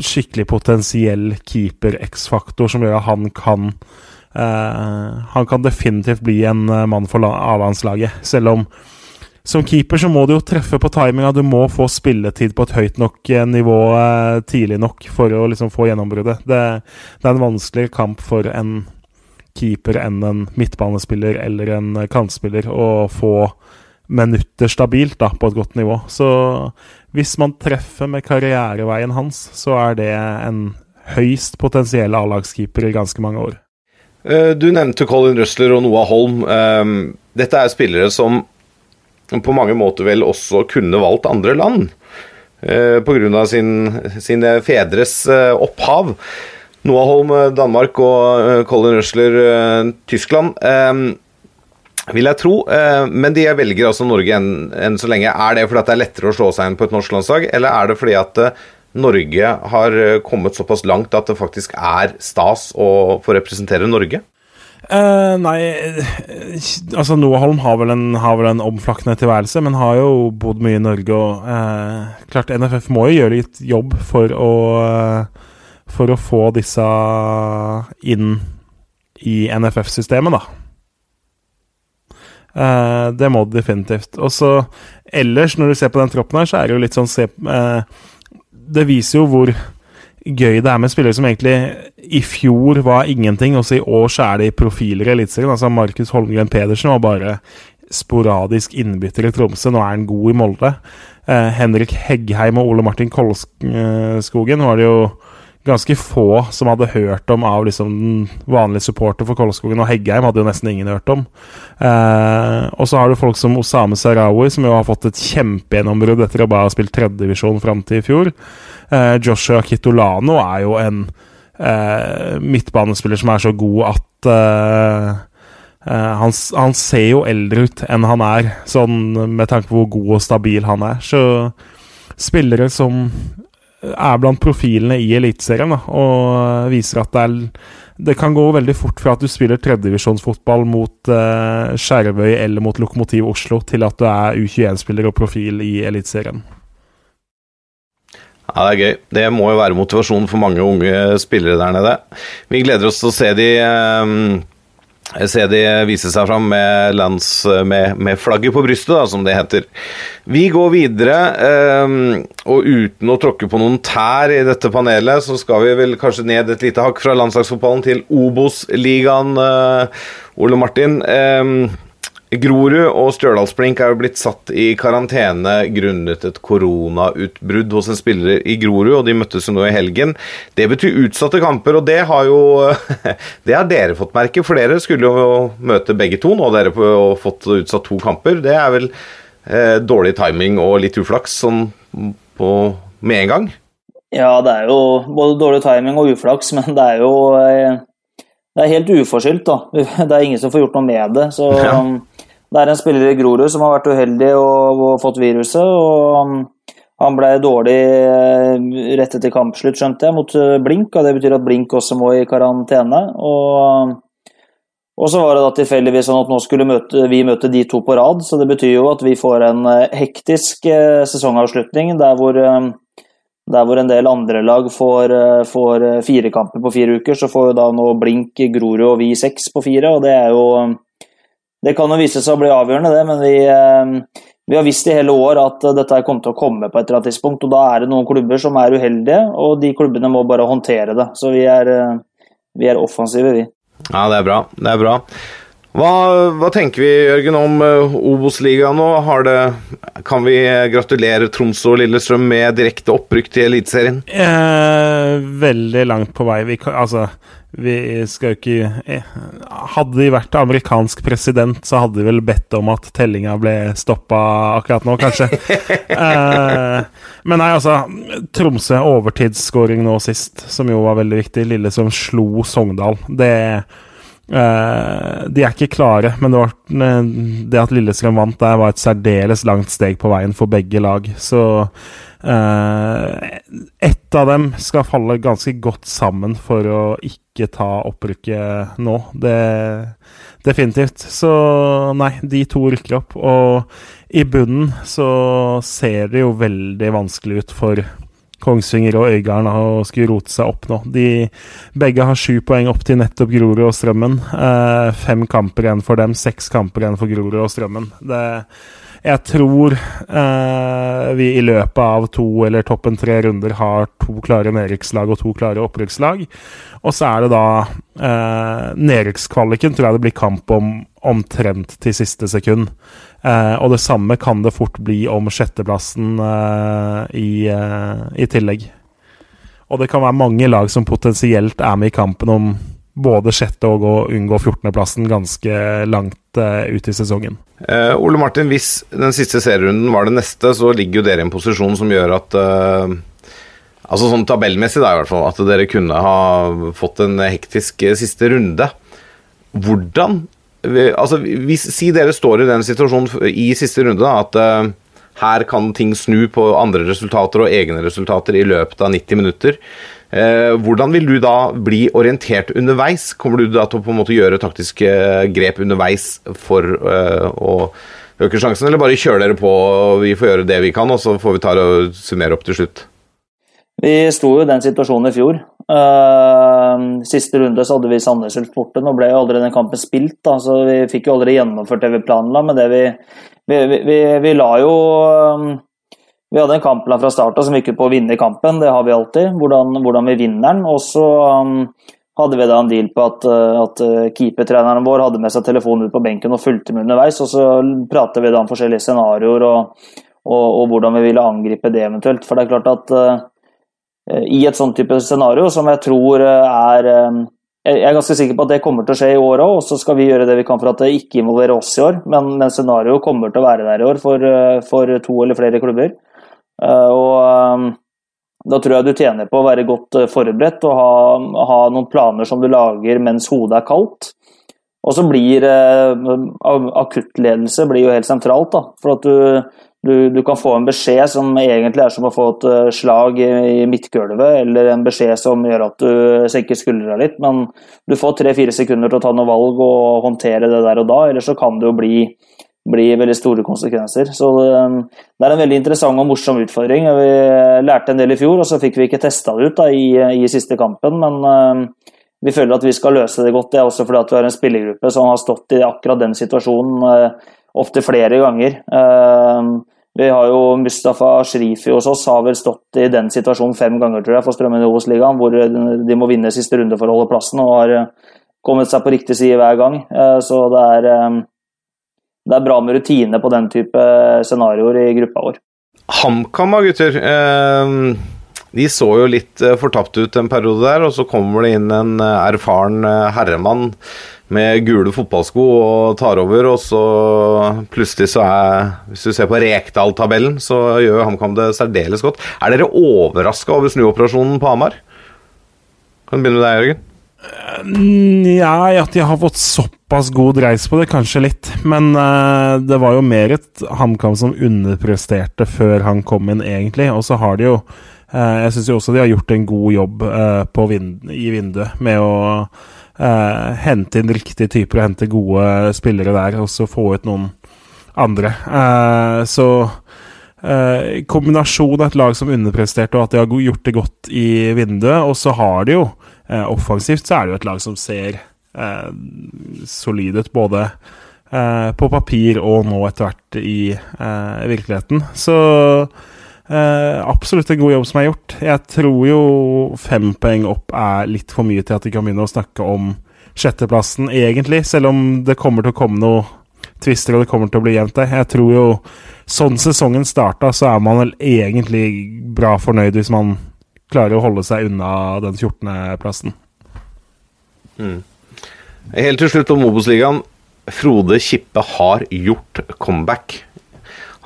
Speaker 3: skikkelig potensiell keeper-X-faktor som gjør at han kan eh, Han kan definitivt bli en eh, mann for la- A-landslaget. Selv om som keeper så må du jo treffe på timinga. Du må få spilletid på et høyt nok eh, nivå eh, tidlig nok for å liksom få gjennombruddet. Det, det er en vanskeligere kamp for en keeper enn en midtbanespiller eller en kantspiller å få minutter stabilt da, på et godt nivå. Så hvis man treffer med karriereveien hans, så er det en høyst potensiell A-lagskeeper i ganske mange år.
Speaker 1: Eh, Du nevnte Colin Røsler og Noah Holm. Eh, Dette er spillere som på mange måter vel også kunne valgt andre land. eh, Pga. Sin, sine fedres eh, opphav. Noah Holm Danmark og Colin Røsler Tyskland. Vil jeg tro. eh, Men de velger altså Norge enn, enn så lenge. Er det fordi det er lettere å slå seg inn på et norsk landslag, eller er det fordi at eh, Norge har eh, kommet såpass langt at det faktisk er stas å få representere Norge?
Speaker 3: Uh, nei Altså, Noaholm har vel, en, har vel en omflakkende tilværelse, men har jo bodd mye i Norge og uh, Klart, NFF må jo gjøre litt jobb for å uh, For å få disse inn i NFF-systemet, da. Eh, det må det definitivt. Og så ellers, når du ser på den troppen her, så er det jo litt sånn se, uh, Det viser jo hvor gøy det er med spillere som egentlig i fjor var ingenting, og så i år så er de profiler i Eliteserien. Altså Markus Holmgren Pedersen var bare sporadisk innbytter i Tromsø. Nå er han god i Molde. Uh, Henrik Heggheim og Ole Martin Kolskogen var det jo ganske få som hadde hørt om av liksom den vanlige supporter for Kolskogen, og Heggheim hadde jo nesten ingen hørt om. Eh, og så har du folk som Osame Sarawi, som jo har fått et kjempegjennombrudd etter å bare ha spilt tredjedivisjon fram til i fjor. Eh, Joshua Kitolano er jo en eh, midtbanespiller som er så god at eh, eh, han, han, ser jo eldre ut enn han er, sånn med tanke på hvor god og stabil han er. Så spillere som er blant profilene i Eliteserien og viser at det, er, det kan gå veldig fort fra at du spiller tredjedivisjonsfotball mot uh, Skjervøy eller mot Lokomotiv Oslo, til at du er U21-spiller og profil i Eliteserien.
Speaker 1: Ja, Det er gøy. Det må jo være motivasjonen for mange unge spillere der nede. Vi gleder oss til å se de um se de vise seg fram med, lands, med, med flagget på brystet, da, som det heter. Vi går videre, eh, og uten å tråkke på noen tær i dette panelet, så skal vi vel kanskje ned et lite hakk fra landslagsfotballen til Obos-ligaen, eh, Ole Martin. Um, Grorud og Stjørdalsblink er jo blitt satt i karantene grunnet et koronautbrudd hos en spiller i Grorud, og de møttes jo nå i helgen. Det betyr utsatte kamper, og det har jo Det har dere fått merke, for dere skulle jo møte begge to nå, dere har fått utsatt to kamper. Det er vel eh, dårlig timing og litt uflaks sånn på, med en gang?
Speaker 2: Ja, det er jo både dårlig timing og uflaks, men det er jo eh, det er helt uforskyldt. da. Det er ingen som får gjort noe med det. Så ja. Det er en spiller i Grorud som har vært uheldig og, og fått viruset. og Han ble dårlig eh, rett etter kampslutt, skjønte jeg, mot eh, Blink. og Det betyr at Blink også må i karantene. og... Og så var det da tilfeldigvis sånn at nå skulle møte, vi møte de to på rad, så det betyr jo at vi får en eh, hektisk sesongavslutning der hvor der hvor en del andre lag får, får fire kamper på fire uker, så får jo da nå Blink, Grorud og vi seks på fire. og Det er jo det kan jo vise seg å bli avgjørende, det, men vi, eh, vi har visst i hele år at dette kommer til å komme på et eller annet tidspunkt. og Da er det noen klubber som er uheldige, og de klubbene må bare håndtere det. Så vi er, eh, vi er offensive, vi.
Speaker 1: Ja, det er bra. Det er bra. Hva, hva, tenker vi Jørgen, om Obos-ligaen nå? Det, kan vi gratulere Tromsø og Lillestrøm med direkte opprykk til Eliteserien?
Speaker 3: Eh, veldig langt på vei. Vi, altså, vi skal jo ikke eh, Hadde de vært amerikansk president, så hadde de vel bedt om at tellinga ble stoppa akkurat nå, kanskje. eh, men nei, altså Tromsø overtidsskåring nå sist, som jo var veldig viktig. Lille som slo Sogndal. Det Uh, de er ikke klare, men det, var, det at Lillestrøm vant der, var et særdeles langt steg på veien for begge lag. Så uh, ett av dem skal falle ganske godt sammen for å ikke ta opprykket nå. Det Definitivt. Så nei, de to rykker opp. Og i bunnen så ser det jo veldig vanskelig ut for Kongsvinger og Øygarden har skulle rote seg opp nå. De begge har sju poeng opp til nettopp Grorud og Strømmen. Eh, fem kamper igjen for dem, seks kamper igjen for Grorud og Strømmen. Det, jeg tror eh, vi i løpet av to eller toppen tre runder har to klare nedrykkslag og to klare opprykkslag. Og så er det da eh, nedrykkskvaliken, tror jeg det blir kamp om omtrent til siste sekund. Eh, og det samme kan det fort bli om sjetteplassen eh, i, eh, i, tillegg. Og det kan være mange lag som potensielt er med i kampen om både sjette og å unngå 14.-plassen ganske langt eh, ut i sesongen.
Speaker 1: Eh, Ole Martin, hvis den siste serierunden var det neste, så ligger jo dere i en posisjon som gjør at eh, Altså sånn tabellmessig, da, i hvert fall. At dere kunne ha fått en hektisk siste runde. Hvordan altså, hvis, Si dere står i den situasjonen i siste runde, da, at uh, her kan ting snu på andre resultater og egne resultater i løpet av 90 minutter. Uh, hvordan vil du da bli orientert underveis? Kommer du da til å på en måte gjøre taktiske grep underveis for uh, å øke sjansen, eller bare kjøre dere på og vi får gjøre det vi kan, og så får vi ta og summere opp til slutt?
Speaker 2: Vi sto jo i den situasjonen i fjor. Uh, siste runde så hadde vi Sandnes Ulf borte. Nå ble jo aldri den kampen spilt, da, så vi fikk jo aldri gjennomført det vi planla. Men det vi, vi, vi, vi, la jo um, Vi hadde en kampplan fra starten som gikk ut på å vinne kampen, det har vi alltid. Hvordan, hvordan vi vinner den. Og så um, hadde vi da en deal på at, eh, at eh, keepertreneren vår hadde med seg telefonen ut på benken og fulgte med underveis. Og så prater vi da om forskjellige scenarioer og, og, og, hvordan vi ville angripe det eventuelt. For det er klart at uh, i et sånt type scenario, som jeg tror er uh, Jeg er ganske sikker på at det kommer til å skje i år òg, og så skal vi gjøre det vi kan for at det ikke involverer oss i år. Men, men scenarioet kommer til å være der i år for, for to eller flere klubber. Og da tror jeg du tjener på å være godt eh, forberedt og ha, ha noen planer som du lager mens hodet er kaldt. Og så blir eh, akuttledelse blir jo helt sentralt. da, For at du, du, du, kan få en beskjed som egentlig er som å få et eh, slag i, midtgulvet, eller en beskjed som gjør at du senker skuldra litt. Men du får tre-fire sekunder til å ta noe valg og håndtere det der og da, eller så kan det jo bli bli veldig store konsekvenser. Så det, det er en veldig interessant og morsom utfordring. Vi lærte en del i fjor, og så fikk vi ikke testa det ut da, i, i, siste kampen. Men um, vi føler at vi skal løse det godt. Det er også fordi at vi har en spillergruppe som har stått i akkurat den situasjonen opptil flere ganger. Um, vi har jo Mustafa Shrifi hos oss har vel stått i den situasjonen fem ganger tror jeg, for Strømmen i Obos-ligaen, hvor de må vinne siste runde for å holde plassen, og har uh, kommet seg på riktig side hver gang. Uh, så det er det er bra med rutine på den type scenarioer i gruppa vår.
Speaker 1: HamKam, gutter. Ehm, de så jo litt eh, fortapt ut en periode der, og så kommer det inn en eh, erfaren eh, herremann med gule fotballsko og tar over, og så plutselig så er Hvis du ser på Rekdal-tabellen, så gjør HamKam det særdeles godt. Er dere overraska over snuoperasjonen på Hamar? Kan du begynne med deg, Jørgen?
Speaker 3: Nja, at de har fått såpass god reis på det, kanskje litt. Men uh, det var jo mer et HamKam som underpresterte før han kom inn, egentlig. Og så har de jo uh, Jeg syns jo også de har gjort en god jobb uh, vind i vinduet med å hente inn riktige typer og hente gode spillere der, og så få ut noen andre. så kombinasjon av et lag som underpresterte, og at de har gjort det godt i vinduet, og så har de jo Eh, offensivt så er det jo et lag som ser eh, solid ut, både eh, på papir og nå etter hvert i eh, virkeligheten. Så eh, absolutt en god jobb som er gjort. Jeg tror jo fem poeng opp er litt for mye til at de kan begynne å snakke om sjetteplassen, egentlig, selv om det kommer til å komme noe tvister og det kommer til å bli jevnt der. Jeg tror jo sånn sesongen starta, så er man vel egentlig bra fornøyd hvis man klarer å holde seg unna den 14.-plassen.
Speaker 1: Mm. Helt til slutt om Obos-ligaen. Frode Kippe har gjort comeback.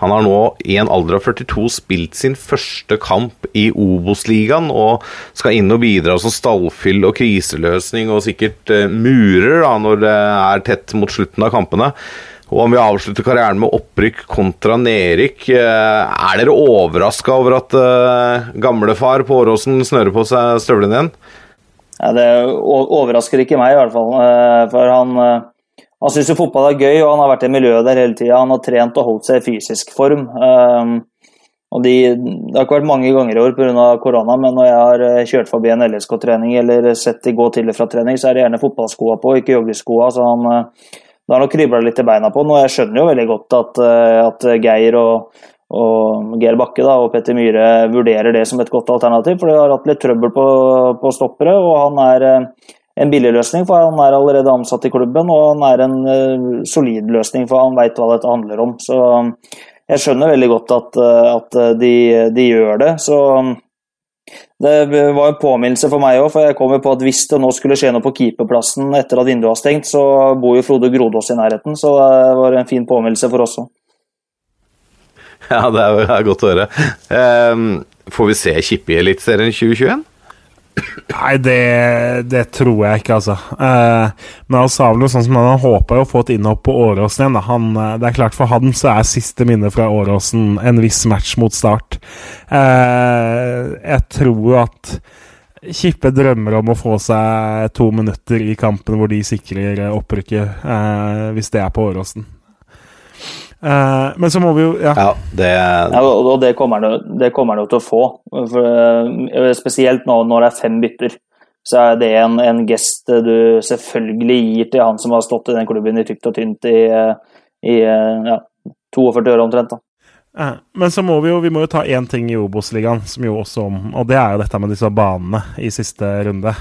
Speaker 1: Han har nå i en alder av 42 spilt sin første kamp i Obos-ligaen og skal inn og bidra som stallfyll og kriseløsning og sikkert uh, murer da, når det er tett mot slutten av kampene. Og om vi avslutter karrieren med opprykk kontra nedrykk, eh, er dere overraska over at uh, gamlefar på Åråsen snører på seg støvlene igjen?
Speaker 2: Ja, det overrasker ikke meg, i hvert fall. Eh, for han, han syns jo fotball er gøy, og han har vært i miljøet der hele tida. Han har trent og holdt seg i fysisk form. Og de, det har ikke vært mange ganger i år pga. korona, men når jeg har kjørt forbi en LSK-trening eller sett de gå til og fra trening, så er det gjerne fotballskoa på, ikke joggeskoa. Så han det har nok kribla litt i beina på den. Og jeg skjønner jo veldig godt at, eh, at Geir og, og Geir Bakke da, og Petter Myhre vurderer det som et godt alternativ. For de har hatt litt trøbbel på, på stoppere, og han er eh, en billig løsning, for han er allerede ansatt i klubben. Og han er en uh, solid løsning, for han veit hva dette handler om. Så jeg skjønner veldig godt at, at de, de, gjør det. Så det var en påminnelse for meg òg, for jeg kom jo på at hvis det nå skulle skje noe på keeperplassen etter at vinduet var stengt, så bor jo Frode Grodås i nærheten, så det var en fin påminnelse for oss òg.
Speaker 1: Ja, det er godt å høre. Um, får vi se Kippe i Eliteserien 2021?
Speaker 3: Nei, det, det, tror jeg ikke, altså. Eh, men han sa vel noe sånn som han håpa å få et innhopp på Åråsen igjen. Han, eh, det er klart For han så er siste minne fra Åråsen en viss match mot Start. Eh, jeg tror at Kippe drømmer om å få seg to minutter i kampen hvor de sikrer opprykket, eh, hvis det er på Åråsen. Uh, men så må vi jo Ja,
Speaker 1: ja det
Speaker 2: ja, Og det kommer han jo til å få. For, uh, spesielt nå når det er fem bytter. Så er det en, en, gest du selvfølgelig gir til han som har stått i den klubben i tykt og tynt i, i ja, 42 år omtrent. da.
Speaker 3: Uh, men så må vi jo vi må jo ta én ting i Obos-ligaen, som jo også om Og det er jo dette med disse banene i siste runde.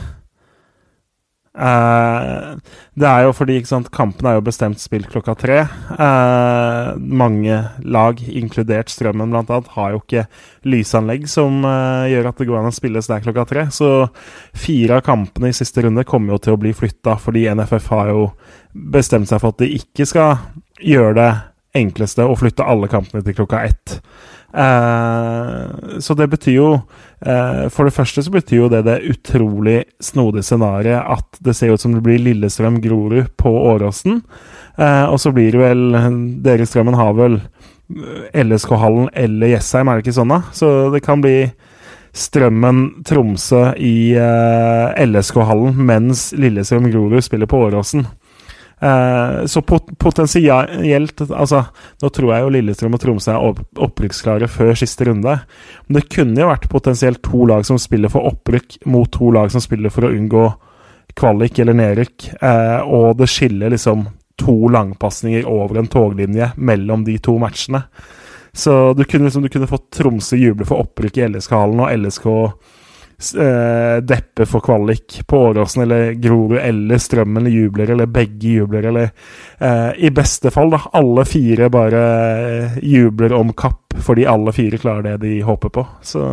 Speaker 3: Eh, det er jo fordi ikke sant, kampen er jo bestemt spilt klokka tre. Uh, mange lag, inkludert Strømmen bl.a., har jo ikke lysanlegg som uh, gjør at det går an å spilles der klokka tre. Så fire av kampene i siste runde kommer jo til å bli flytta, fordi NFF har jo bestemt seg for at de ikke skal gjøre det enkleste å flytte alle kampene til klokka ett. Eh, så det betyr jo eh, For det første så betyr jo det det utrolig snodige scenarioet at det ser ut som det blir Lillestrøm-Grorud på Åråsen. Eh, og så blir det vel Dere Strømmen har vel LSK-hallen eller Jessheim, er det ikke sånn, da? Så det kan bli Strømmen-Tromsø i LSK-hallen, mens Lillestrøm-Grorud spiller på Åråsen. Uh, så pot potensielt altså, Nå tror jeg jo Lillestrøm og Tromsø er opp opprykksklare før siste runde. Men det kunne jo vært potensielt to lag som spiller for opprykk, mot to lag som spiller for å unngå kvalik eller nedrykk. Eh, og det skiller liksom to langpasninger over en toglinje mellom de to matchene. Så du kunne, liksom, du kunne fått Tromsø juble for opprykk i LSK-hallen og LSK eh, deppe for kvalik på Åråsen eller Grorud eller Strømmen jubler, eller begge jubler, eller eh, I beste fall, da. Alle fire bare eh, jubler om kapp fordi alle fire klarer det de håper på. Så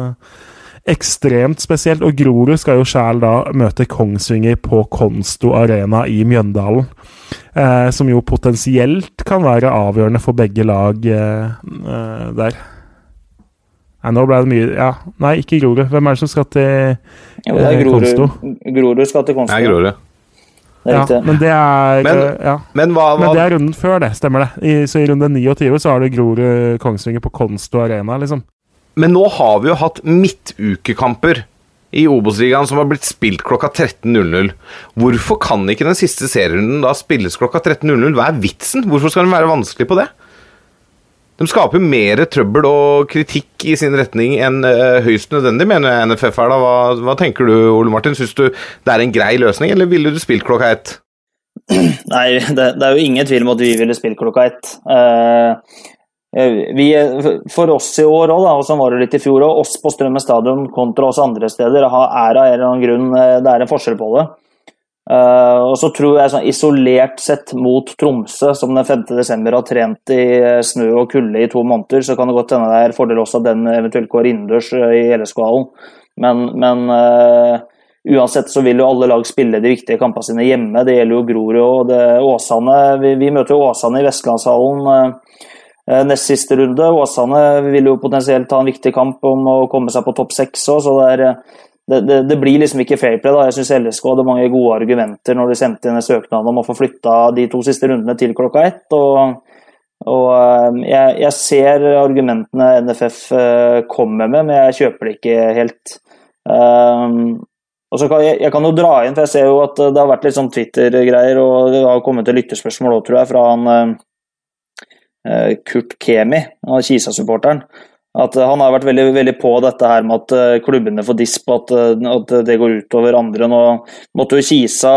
Speaker 3: ekstremt spesielt. Og Grorud skal jo sjæl da møte Kongsvinger på Konsto Arena i Mjøndalen. Eh, som jo potensielt kan være avgjørende for begge lag eh, eh der. Nei, nå ble det mye Ja, nei, ikke Grorud. Hvem er det som skal til
Speaker 2: jo, det er
Speaker 3: eh,
Speaker 2: Grorud,
Speaker 3: Konsto?
Speaker 2: Grorud skal til Konsto.
Speaker 1: Nei, Grorud.
Speaker 2: Det er
Speaker 3: Ja, men det er
Speaker 1: Men-
Speaker 3: eh, ja.
Speaker 1: Men hva, hva
Speaker 3: Men det er runden før, det. Stemmer det. I, så i runde 29 så har du Grorud Kongsvinger på Konsto Arena, liksom.
Speaker 1: Men nå har vi jo hatt midtukekamper i Obos-ligaen som har blitt spilt klokka 13.00. Hvorfor kan ikke den siste serierunden da spilles klokka 13.00? Hva er vitsen? Hvorfor skal den være vanskelig på det? De skaper mer trøbbel og kritikk i sin retning enn eh, høyst nødvendig, mener NFF her. da. Hva, hva tenker du, Ole Martin? Syns du det er en grei løsning, eller ville du spilt klokka ett?
Speaker 2: Nei, det, det er jo ingen tvil om at vi ville spilt klokka ett. Eh, vi, for oss i år òg, og sånn var det litt i fjor òg, oss på Strømmen stadion kontra oss andre steder, er av en eller annen grunn eh, Det er en forskjell på det. Eh, og så tror jeg sånn isolert sett mot Tromsø, som den 5. desember har trent i eh, snø og kulde i to måneder, så kan det godt hende det er fordel også at den eventuelt går innendørs eh, i LSK-hallen. Men, men uh, uansett så vil jo alle lag spille de viktige kampene sine hjemme. Det gjelder jo Grorud og det, Åsane. Vi, vi møter jo Åsane i Vestlandshallen eh, nest siste runde. Åsane vil jo potensielt ta en viktig kamp om å komme seg på topp seks òg, så det er det, det, det, blir liksom ikke fair play. da. Jeg syns LSK hadde mange gode argumenter når de sendte inn en søknad om å få flytta de to siste rundene til klokka ett. og, og eh, jeg, jeg, ser argumentene NFF eh, kommer med, men jeg kjøper det ikke helt. Um, og så kan jeg, jeg, kan jo dra inn, for jeg ser jo at det har vært litt sånn Twitter-greier, og det har kommet til lyttespørsmål òg, tror jeg, fra han uh, Kurt Kemi, Kisa-supporteren. At Han har vært veldig, veldig, på dette her med at uh, klubbene får disp, at, uh, at det går utover andre. Nå måtte jo Kisa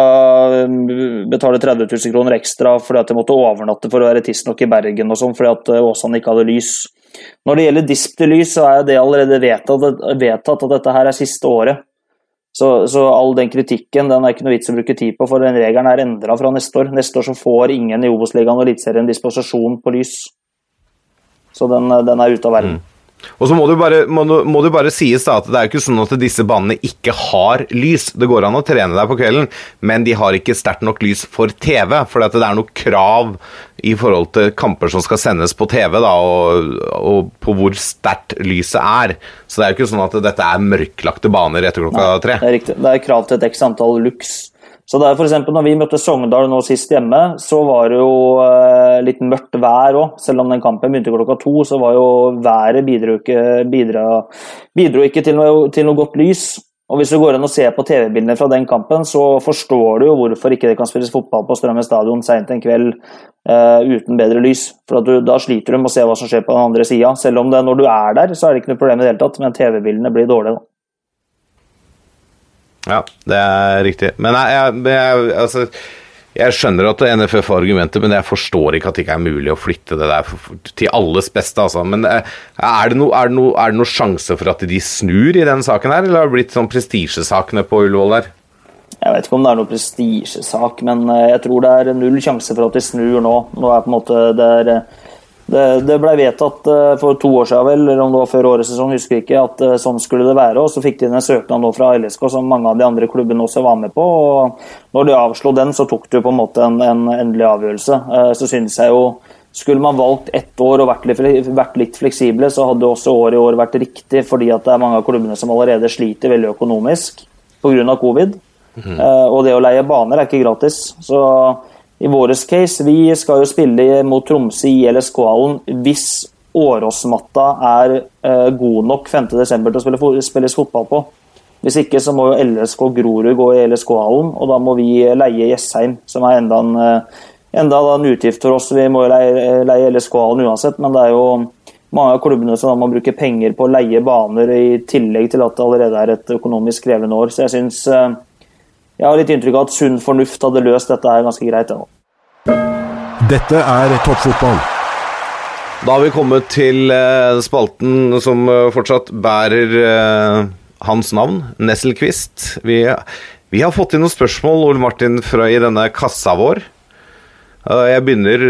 Speaker 2: betale 30 000 kroner ekstra fordi at de måtte overnatte for å være tidsnok i Bergen og sånn, fordi at Åsane ikke hadde lys. Når det gjelder disp til lys, så er det allerede vedtatt, vedtatt at dette her er siste året. Så, så, all den kritikken den er ikke noe vits å bruke tid på, for den regelen er endra fra neste år. Neste år så får ingen i Obos-ligaen og Eliteserien dispensasjon på lys. Så den, den er ute av verden.
Speaker 1: Mm. Og så må det, bare, må, må det bare sies da at det er jo ikke sånn at disse banene ikke har lys. Det går an å trene der på kvelden, men de har ikke sterkt nok lys for TV. For det er noe krav i forhold til kamper som skal sendes på TV, da, og, og på hvor sterkt lyset er. Så det er jo ikke sånn at dette er mørklagte baner etter klokka
Speaker 2: Nei,
Speaker 1: tre.
Speaker 2: Det er riktig. Det er krav til et x antall lux. Så det er for eksempel, når vi møtte Sogndal nå sist hjemme, så var det jo eh, litt mørkt vær òg. Selv om den kampen begynte klokka to, så var jo været bidro ikke, bidra, bidro ikke til, noe, til, noe, godt lys. Og Hvis du går inn og ser på TV-bildene fra den kampen, så forstår du jo hvorfor ikke det kan spilles fotball på Strømmen stadion seint en kveld eh, uten bedre lys. For du, Da sliter du med å se hva som skjer på den andre sida. Selv om det, når du er der, så er det ikke noe problem i det hele tatt, men TV-bildene blir dårlige. da.
Speaker 1: Ja, det er riktig. Men jeg, jeg, jeg, altså, jeg skjønner at NFF har argumenter, men jeg forstår ikke at det ikke er mulig å flytte det der til alles beste. Altså. Men er det, no, er, no, noe sjanse for at de snur i den saken her, eller har det blitt sånn prestisjesakene på Ullevål der?
Speaker 2: Jeg vet ikke om det er noen prestisjesak, men eh, jeg tror det er null sjanse for at de snur nå. Nå er på en måte det, er, det, det ble vedtatt eh, for to år siden, vel, eller om det var før årets sesong, husker jeg ikke, at eh, sånn skulle det være. og Så fikk de inn en søknad nå fra LSK som mange av de andre klubbene også var med på. og Når de avslo den, så tok de på en måte en, en endelig avgjørelse. Eh, Så synes jeg jo skulle man valgt ett år og vært litt, fleksible, så hadde også året i år vært riktig, fordi at det er mange av klubbene som allerede sliter veldig økonomisk pga. covid. Eh, og det å leie baner er ikke gratis. Så i våres case, vi skal jo spille mot Tromsø i LSK-hallen hvis Åråsmatta er eh, god nok 5.12. til å spille, spilles fotball på. Hvis ikke så må jo LSK Grorud gå i LSK-hallen, og da må vi leie Jessheim, som er enda en, eh, enda en utgift for oss. Vi må jo leie, leie LSK-hallen uansett, men det er jo mange av klubbene som da må bruke penger på å leie baner, i tillegg til at det allerede er et økonomisk krevende år. Så jeg syns eh, Jeg har litt inntrykk av at sunn fornuft hadde løst dette her ganske greit. Ja.
Speaker 4: Dette er toppfotball.
Speaker 1: Da har vi kommet til eh, spalten som eh, fortsatt bærer eh, hans navn, Nesselquist. Vi, vi har fått inn noen spørsmål, Ole Martin, fra i denne kassa vår. Jeg begynner,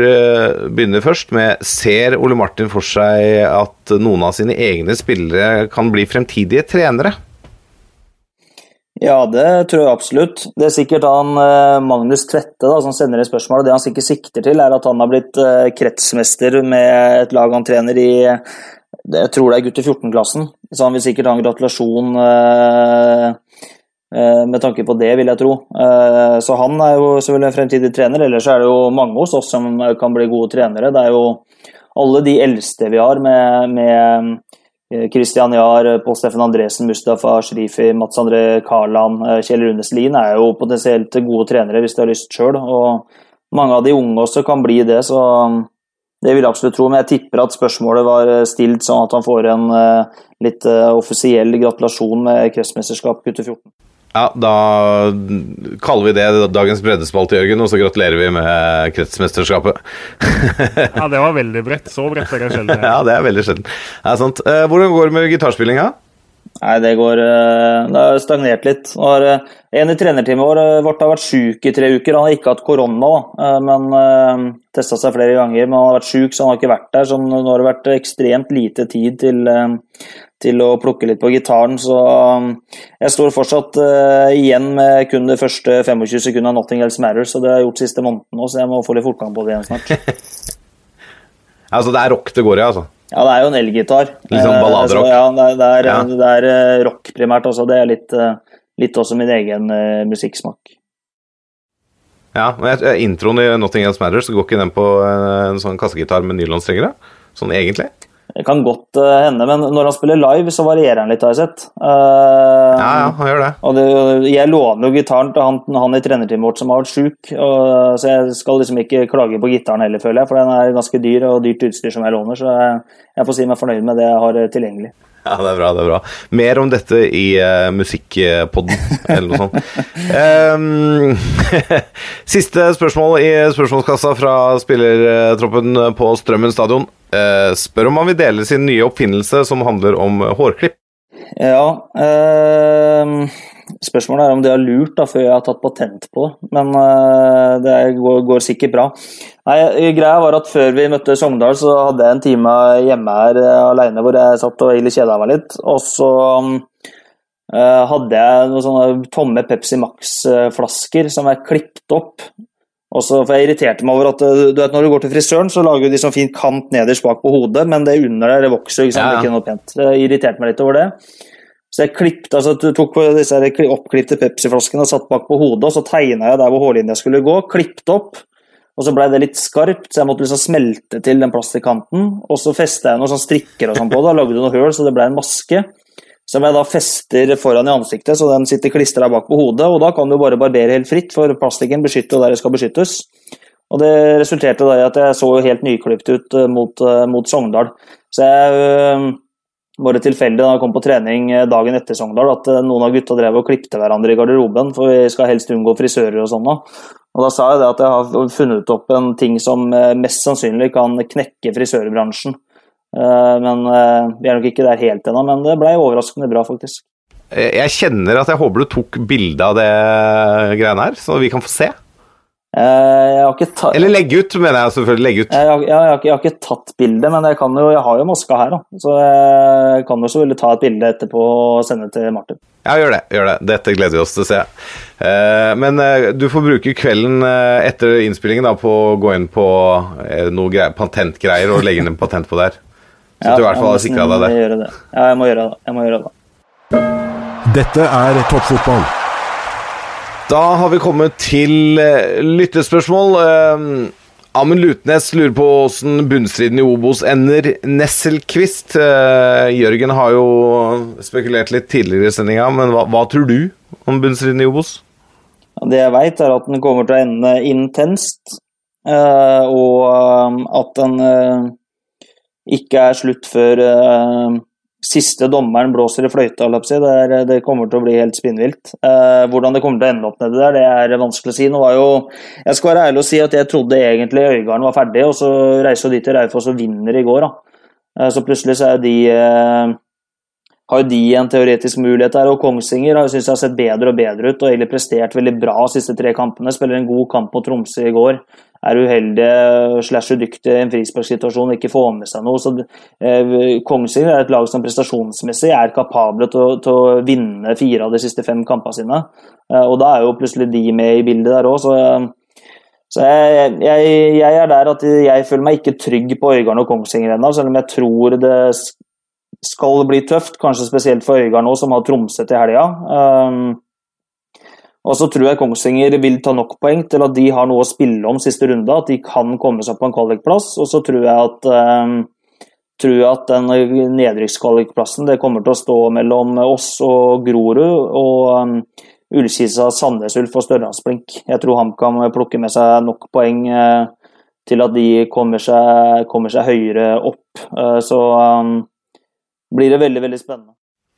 Speaker 1: begynner først med Ser Ole Martin for seg at noen av sine egne spillere kan bli fremtidige trenere?
Speaker 2: Ja, det tror jeg absolutt. Det er sikkert han eh, Magnus Tvette da, som sender inn spørsmålet. Det han sikkert sikter til, er at han har blitt eh, kretsmester med et lag han trener i jeg tror det er gutter 14-klassen. Så han vil sikkert ha en gratulasjon eh, med tanke på det, vil jeg tro. Så han er jo selvfølgelig en fremtidig trener. Ellers er det jo mange hos oss som kan bli gode trenere. Det er jo alle de eldste vi har med, med Christian Jahr, Pål Steffen Andresen, Mustafa Shrifi, Mats André Karland, eh, Kjell Rune Slien er jo potensielt gode trenere hvis de har lyst sjøl. Og mange av de unge også kan bli det, så det vil jeg absolutt tro. Men jeg tipper at spørsmålet var eh, stilt sånn at han får en eh, litt eh, offisiell gratulasjon med kretsmesterskap gutter 14.
Speaker 1: Ja, da kaller vi det dagens breddespalte, Jørgen, og så gratulerer vi med kretsmesterskapet.
Speaker 3: Ja, det var veldig bredt. Så bredt er det sjelden.
Speaker 1: ja, det er veldig sjelden. Det er sant. Eh, Hvordan går det med gitarspillinga?
Speaker 2: Nei, det går eh, Det har stagnert litt. Har, eh, en i trenerteamet vår, vårt har vært sjuk i tre uker. Han har ikke hatt korona, men testa seg flere ganger. Men han har vært sjuk, så han har ikke vært der. Så nå har det vært ekstremt lite tid til, til å plukke litt på gitaren. Så um, jeg står fortsatt uh, igjen med kun det første 25 sekundet av 'Nothing Else Matters'. Så det har jeg gjort siste måneden nå, så jeg må få litt fortgang på det igjen snart.
Speaker 1: Altså, det er rock det går i, altså.
Speaker 2: Ja, det er jo en elgitar.
Speaker 1: Litt sånn
Speaker 2: Eh,
Speaker 1: balladerock.
Speaker 2: så Ja, det er, det er,
Speaker 1: Ja.
Speaker 2: det er uh, rock primært altså. Det er litt, uh, litt også min egen musikksmak.
Speaker 1: Ja, men Introen i Nothing Else Matters, går ikke den på en, en sånn kassegitar med nylonstrenger? Sånn egentlig?
Speaker 2: Det kan godt eh, hende, men når han spiller live, så varierer han litt, har jeg sett. Uh,
Speaker 1: Ja, ja, han gjør det.
Speaker 2: Og det, jeg låner jo gitaren til han, han i trenerteamet vårt som har vært sjuk, og- så jeg skal liksom ikke klage på gitaren heller, føler jeg, for den er ganske dyr og dyrt utstyr som jeg låner, så jeg, jeg får si meg fornøyd med det jeg har eh, tilgjengelig.
Speaker 1: Ja, det er bra. det er bra Mer om dette i uh, Musikkpodden, eller noe sånt. Um, siste spørsmål i spørsmålskassa fra spillertroppen på Strømmen stadion. Eh, spør om han vil dele sin nye oppfinnelse som handler om hårklipp.
Speaker 2: Ja, eh, spørsmålet er om det er lurt da, før jeg har tatt patent på det, men eh, det går, sikkert bra. Nei, greia var at Før vi møtte Sogndal, så hadde jeg en time hjemme her eh, alene hvor jeg satt og egentlig kjeda meg litt. Og så eh, hadde jeg noen sånne tomme Pepsi Max-flasker som jeg klippet opp. Og så, for Jeg irriterte meg over at eh, du vet, når du går til frisøren, så lager de sånn fin kant nederst bak på hodet, men det under der det vokser ikke sant?
Speaker 1: Ja,
Speaker 2: ikke noe pent. Det irriterte meg litt over det. Så jeg klippte, altså, du tok disse oppklipte Pepsi-flaskene og satt bak på hodet, og så tegna jeg der hvor hårlinja skulle gå, klippet opp. Og så blei det litt skarpt, så jeg måtte liksom smelte til den plastikkanten. Og så festa jeg noen sånn strikker og sånn på det, og lagde noen høl, så det blei en maske. Som jeg da fester foran i ansiktet, så den sitter klistra bak på hodet. Og da kan du bare barbere helt fritt, for plastikken beskytter der det skal beskyttes. Og det resulterte da i at jeg så helt nyklipt ut eh, mot, eh, mot Sogndal. Så jeg bare tilfeldig da jeg kom på trening eh, dagen etter Sogndal, at eh, noen av gutta drev og klipte hverandre i garderoben, for vi skal helst unngå frisører og sånn. Og da sa jeg det at jeg har funnet opp en ting som eh, mest sannsynlig kan knekke frisørbransjen. Eh, Men eh, vi er nok ikke der helt ennå, men det blei overraskende bra, faktisk.
Speaker 1: Jeg kjenner at jeg håper du tok bilde av det greiene her, så vi kan få se.
Speaker 2: Eh.
Speaker 1: Eller legge ut, mener jeg selvfølgelig. Legge ut.
Speaker 2: Jeg, har- jeg, har ikke, jeg har ikke tatt bilde, men jeg, kan jo, jeg har jo maska her, da. Så jeg kan jo selvfølgelig ta et bilde etterpå og sende til Martin.
Speaker 1: Ja, gjør det. gjør det. Dette gleder vi oss til å se. Men du får bruke kvelden etter innspillingen da, på å gå inn på noe greier, patentgreier og legge inn en patent på det her. Så du i hvert fall har sikra deg det.
Speaker 2: det. Ja, jeg må gjøre det. Jeg må gjøre det.
Speaker 4: Dette er toppfotball.
Speaker 1: Da har vi kommet til eh, lyttespørsmål. Eh, Amund Lutnes lurer på åssen bunnstriden i Obos ender. Nesselquist eh, Jørgen har jo spekulert litt tidligere i sendinga, men hva, hva tror du om bunnstriden i Obos?
Speaker 2: Det jeg veit, er at den kommer til å ende intenst, eh, og eh, at den eh, ikke er slutt før uh, siste dommeren blåser i fløyta. Det, det kommer til å bli helt spinnvilt. Uh, hvordan det kommer til å ende opp nedi der, det er vanskelig å si. Jo, jeg skal være ærlig og si at jeg trodde egentlig Øygarden var ferdig, og så reiser de til Raufoss og vinner i går. Eh, Så plutselig så er de har de en teoretisk mulighet her, og Kongsvinger har- synes jeg har sett bedre og bedre ut og egentlig prestert veldig bra de siste tre kampene. Spiller en god kamp mot Tromsø i går. Er uheldige slash udyktige i en frisparksituasjon ikke får med seg noe. Så eh, Kongsvinger er et lag som prestasjonsmessig er kapable til til å vinne fire av de siste fem kampene sine. Eh, og da er jo plutselig de med i bildet der òg, så eh, så jeg, jeg, jeg er der at jeg føler meg ikke trygg på Øygarden og Kongsvinger ennå, selv om jeg tror det skal bli tøft, kanskje spesielt for Øygard nå, som har Tromsø til helga. Um, og så tror jeg Kongsvinger vil ta nok poeng til at de har noe å spille om siste runde, at de kan komme seg på en kvalikplass. Og så tror jeg at, um, tror jeg at den nedrykkskvalikplassen det kommer til å stå mellom oss og Grorud og um, Ullkisa, Sandnes Ulf og Størlandsblink. Jeg tror HamKam plukker med seg nok poeng uh, til at de kommer seg, kommer seg høyere opp. Uh, så um, blir det veldig, veldig spennende.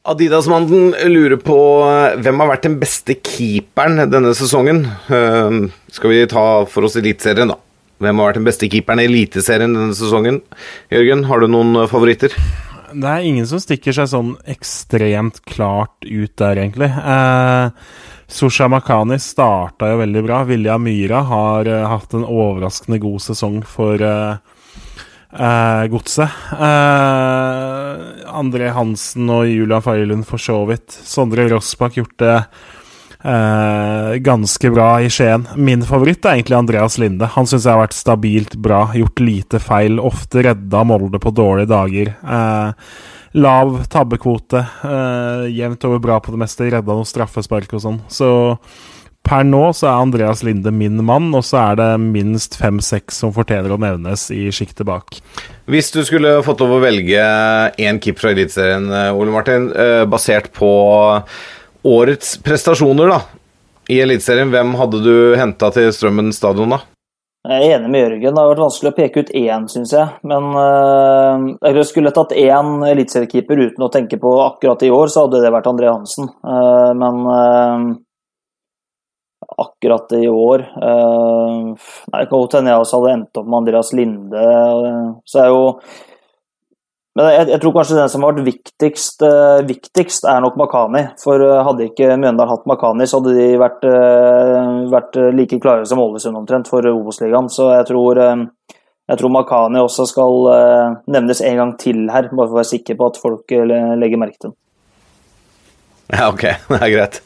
Speaker 1: Adidas-mannen lurer på eh, hvem har vært den beste keeperen denne sesongen. Eh, skal vi ta for oss Eliteserien, da. Hvem har vært den beste keeperen i Eliteserien denne sesongen? Jørgen, har du noen eh, favoritter?
Speaker 3: Det er ingen som stikker seg sånn ekstremt klart ut der, egentlig. Eh, Susha Makani starta jo veldig bra. Vilja Myra har eh, hatt en overraskende god sesong for eh, eh, Godset. Eh, André Hansen og Julian Feilund for så vidt. Sondre Rossbakk gjort det eh, ganske bra i Skien. Min favoritt er egentlig Andreas Linde. Han syns jeg har vært stabilt bra, gjort lite feil, ofte redda Molde på dårlige dager. Eh, lav tabbekvote, eh, jevnt over bra på det meste, redda noen straffespark og sånn. Så per nå så er Andreas Linde min mann, og så er det minst fem-seks som fortjener å nevnes i sjiktet bak.
Speaker 1: Hvis du skulle fått lov å velge én keeper fra Eliteserien, eh, Ole Martin, eh, basert på årets prestasjoner da, i Eliteserien, hvem hadde du henta til Strømmen stadion, da?
Speaker 2: Jeg er enig med Jørgen. Det har vært vanskelig å peke ut én, syns jeg. Men øh, jeg skulle tatt én eliteseriekeeper uten å tenke på akkurat i år, så hadde det vært André Hansen. Uh, men øh, akkurat i år øh, Nei, det kan godt hende jeg også hadde endt opp med Andreas Linde. øh, Så er jo men jeg, jeg tror kanskje den som har vært viktigst, øh, viktigst er nok Makani. For hadde ikke Mjøndalen hatt Makani, så hadde de vært, vært like klare som Ålesund omtrent for Obos-ligaen. Så jeg tror, jeg tror Makani også skal nevnes en gang til her, bare for å være sikker på at folk legger merke til den.
Speaker 1: Ja, ok, det er greit.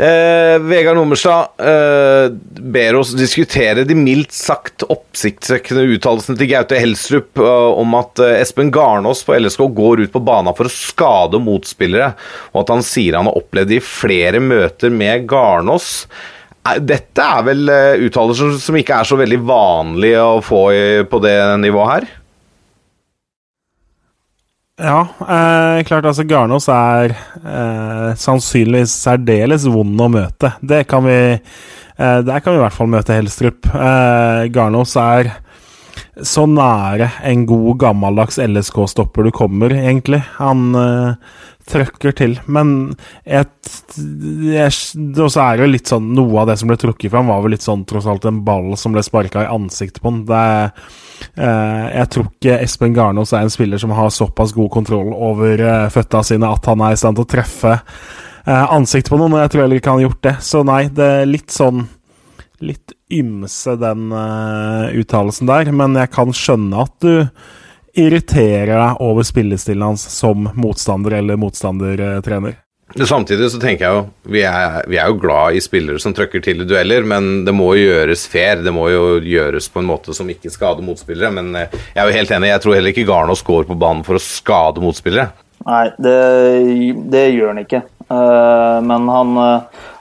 Speaker 1: Eh, Vegard Nummerstad eh, ber oss diskutere de mildt sagt oppsiktsvekkende uttalelsene til Gaute Helstrup eh, om at eh, Espen Garnås på LSK går ut på banen for å skade motspillere, og at han sier han har opplevd det i flere møter med Garnås. Eh, Dette er vel eh, uttalelser som ikke er så veldig vanlige å få på det nivået her?
Speaker 3: Ja, eh, klart altså Garnås er eh, sannsynligvis særdeles vond å møte. Det kan vi eh, Der kan vi i hvert fall møte Helstrup. Eh, Garnås er så nære en god, gammeldags LSK-stopper du kommer, egentlig. Han uh, trøkker til. Men et, Og så er det litt sånn Noe av det som ble trukket fram, var vel litt sånn tross alt en ball som ble sparka i ansiktet på han. Det uh, Jeg tror ikke Espen Garnås er en spiller som har såpass god kontroll over uh, føtta sine at han er i stand til å treffe ansiktet på noen, og jeg tror heller ikke han har gjort det. Så nei, det er litt sånn litt ymse, den uh, uttalelsen der. Men jeg kan skjønne at du irriterer deg over spillestilen hans som motstander eller motstandertrener.
Speaker 1: Samtidig så tenker jeg jo vi er, vi er, jo glad i spillere som trøkker til i dueller, men det må jo gjøres fair. Det må jo gjøres på en måte som ikke skader motspillere. Men eh, jeg er jo helt enig, jeg tror heller ikke Garnås går på banen for å skade motspillere.
Speaker 2: Nei, det, det gjør han ikke. Uh, men han,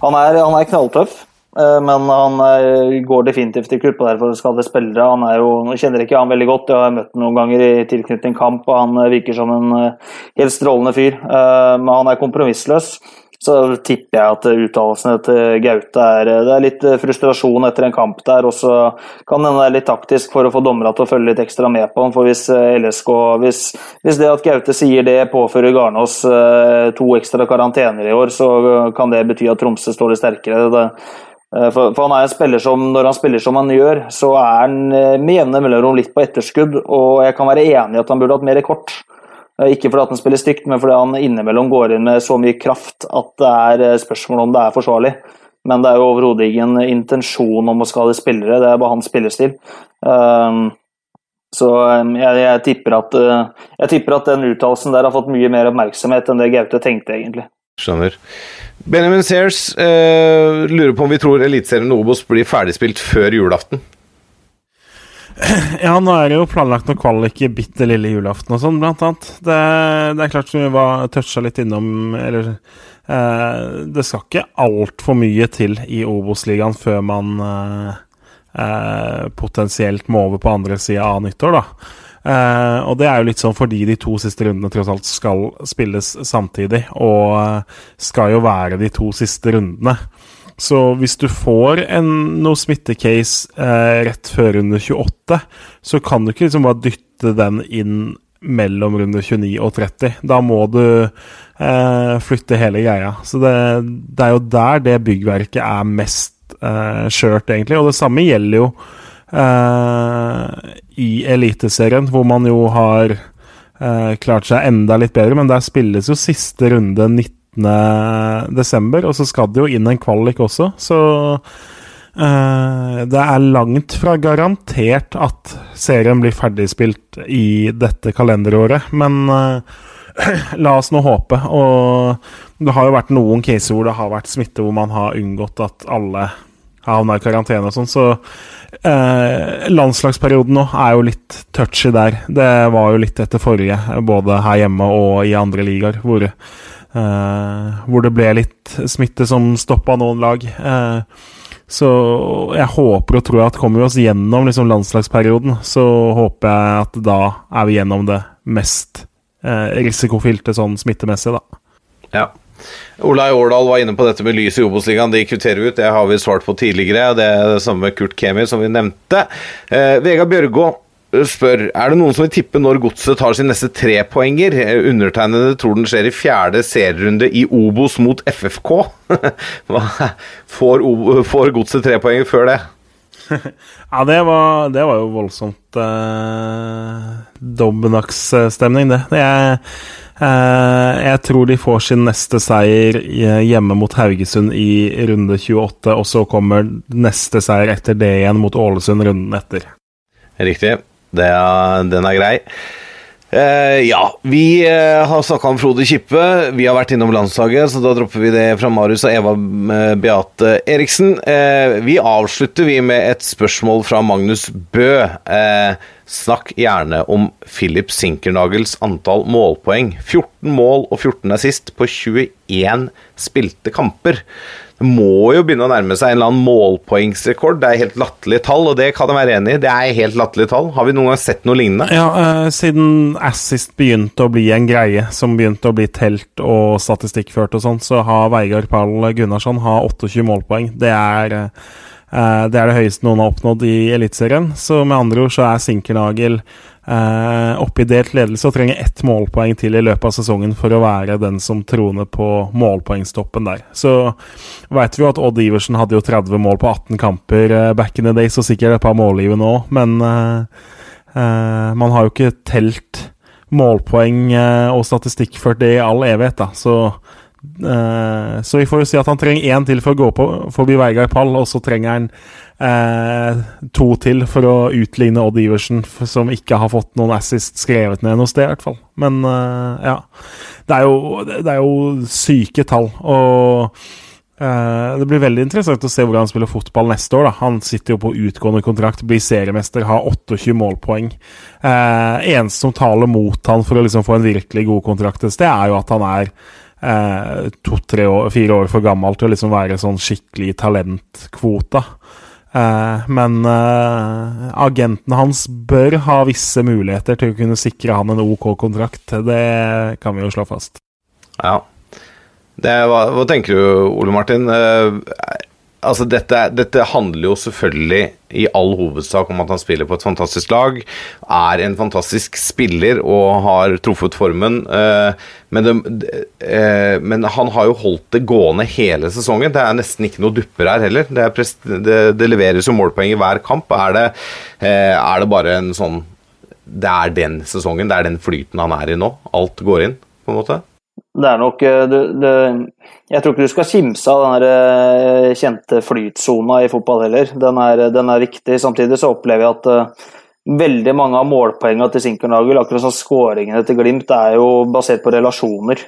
Speaker 2: han, er, han er knalltøff. Eh, men han eh, går definitivt i klubba der for å skade spillere. Han er jo, Nå kjenner ikke han veldig godt, jeg har møtt ham noen ganger i tilknytning kamp, og han eh, virker som en helt strålende fyr. Men han er kompromissløs. Så tipper jeg at uttalelsene til Gaute er Det er litt frustrasjon etter en kamp der, og så kan hende det er litt taktisk for å få dommerne til å følge litt ekstra med på ham. For hvis LSK hvis, hvis, det at Gaute sier det påfører Garnås to ekstra karantener i år, så kan det bety at Tromsø står litt sterkere. Det, Eh, for, for, han er en spiller som, Når han spiller som han gjør, så er han eh, med jevne mellomrom litt på etterskudd. Og jeg kan være enig i at han burde hatt mer kort. Eh, ikke fordi han spiller stygt, men fordi han innimellom går inn med så mye kraft at det er spørsmål om det er forsvarlig. Men det er jo overhodet ingen intensjon om å skade spillere, det er bare hans spillestil. Så jeg, jeg, tipper at, jeg tipper at den uttalelsen der har fått mye mer oppmerksomhet enn det Gaute tenkte, egentlig.
Speaker 1: Skjønner. Benjamin Sears uh, lurer på om vi tror Eliteserien Obos blir ferdigspilt før julaften.
Speaker 3: Ja, nå er det jo planlagt noe kvalik i bitte lille julaften og sånn, blant annet. Det, det er klart som vi var toucha litt innom Eller eh, Det skal ikke altfor mye til i Obos-ligaen før man eh, eh, potensielt må over på andre sida av nyttår, da. Uh, og det er jo litt sånn fordi de to siste rundene tross alt skal spilles samtidig, og uh, skal jo være de to siste rundene. Så hvis du får en noe smittekase uh, rett før runde 28, så kan du ikke liksom bare dytte den inn mellom runde 29 og 30. Da må du flytte hele greia. Så det, det, er jo der det byggverket er mest skjørt, egentlig. Og det samme gjelder jo uh, i Eliteserien, hvor man jo har uh, klart seg enda litt bedre. Men der spilles jo siste runde 19.12., og så skal det jo inn en kvalik også. Så uh, det er langt fra garantert at serien blir ferdigspilt i dette kalenderåret. Men la oss nå håpe. Og det har jo vært noen caser hvor det har vært smitte hvor man har unngått at alle havna i karantene og sånn, så eh, landslagsperioden nå er jo litt touchy der. Det var jo litt etter forrige, både her hjemme og i andre ligaer, hvor, eh, hvor det ble litt smitte som stoppa noen lag. Eh, så jeg håper og tror at kommer vi oss gjennom liksom, landslagsperioden, så håper jeg at da er vi gjennom det mest eh, risikofylte sånn smittemessig, da.
Speaker 1: Ja. Olai Årdal var inne på dette med lys i Obos-ligaen. De kvitterer ut. Det har vi svart på tidligere. Det er det samme med Kurt Kemi, som vi nevnte. Eh, Vegard Bjørgå spør er det noen som vil tippe når Godset tar sin neste trepoenger. Undertegnede tror den skjer i fjerde serierunde i Obos mot FFK. får, får Godset trepoenger før det?
Speaker 3: ja, det var, det var jo voldsomt eh, dobbeltnaksstemning, det. det er Eh, jeg tror de får sin neste seier hjemme mot Haugesund i runde 28, og så kommer neste seier etter det igjen mot Ålesund runden etter.
Speaker 1: Riktig. Er, den er grei. Uh, ja, vi uh, har snakka om Frode Kippe. Vi har vært innom landslaget, så da dropper vi det fra Marius og Eva eh, Beate Eriksen. Uh, vi avslutter vi med et spørsmål fra Magnus Bø. Eh, Snakk gjerne om Philip Sinkernagels antall målpoeng. 14 mål og 14 assist på 21 spilte kamper. Det må jo begynne å nærme seg en eller annen målpoengsrekord. Det er helt latterlige tall, og det kan jeg være enig i. Det er helt latterlige tall. Har vi noen gang sett noe lignende?
Speaker 3: Ja, uh, siden assist begynte å bli en greie, som begynte å bli telt og statistikkført og sånn, så har Veigar Pall Gunnarsson har 28 målpoeng. Det er Eh, det er det høyeste noen har oppnådd i Eliteserien. Så med andre ord så er Sinkernagel eh, oppe i delt ledelse og trenger ett målpoeng til i løpet av sesongen for å være den som troner på målpoengstoppen der. Så veit vi jo at Odd Iversen hadde jo 30 mål på 18 kamper eh, back in the days, og sikkert et par målgivende nå, men eh, eh, man har jo ikke telt målpoeng eh, og statistikk for det i all evighet, da. Så Eh, så vi får jo si at han trenger én til for å gå på forbi Veigard Pall, og så trenger han uh, to til for å utligne Odd Iversen, som ikke har fått noen assist skrevet ned noe sted, i hvert fall. Men uh, ja. Det er, jo, det er jo syke tall. Og det blir veldig interessant å se hvordan han spiller fotball neste år. Da. Han sitter jo på utgående kontrakt, blir seriemester, har 28 målpoeng. Eneste som taler mot han for å liksom få en virkelig god kontrakt et sted, er jo at han er eh, to-tre år, fire år for gammel til å liksom være sånn skikkelig talentkvota. Eh, men eh, agenten hans bør ha visse muligheter til å kunne sikre han en OK kontrakt. Det kan vi jo slå fast.
Speaker 1: Ja. Det, hva, hva, tenker du, Ole Martin? Eh, altså dette, dette, handler jo selvfølgelig i all hovedsak om at han spiller på et fantastisk lag. Er en fantastisk spiller og har truffet formen. Eh, men, det, eh, men, han har jo holdt det gående hele sesongen. Det er nesten ikke noe dupper her heller. Det, prest, det leveres jo målpoeng i hver kamp. Er det, eh, er det bare en sånn Det er den sesongen, det er den flyten han er i nå? Alt går inn, på en måte?
Speaker 2: Det er nok det, det, Jeg tror ikke du skal kimse av den der kjente flytsona i fotball heller. Den er, den er viktig. Samtidig så opplever jeg at veldig mange av målpoengene til Sinkernagel, akkurat som skåringene til Glimt, er jo basert på relasjoner.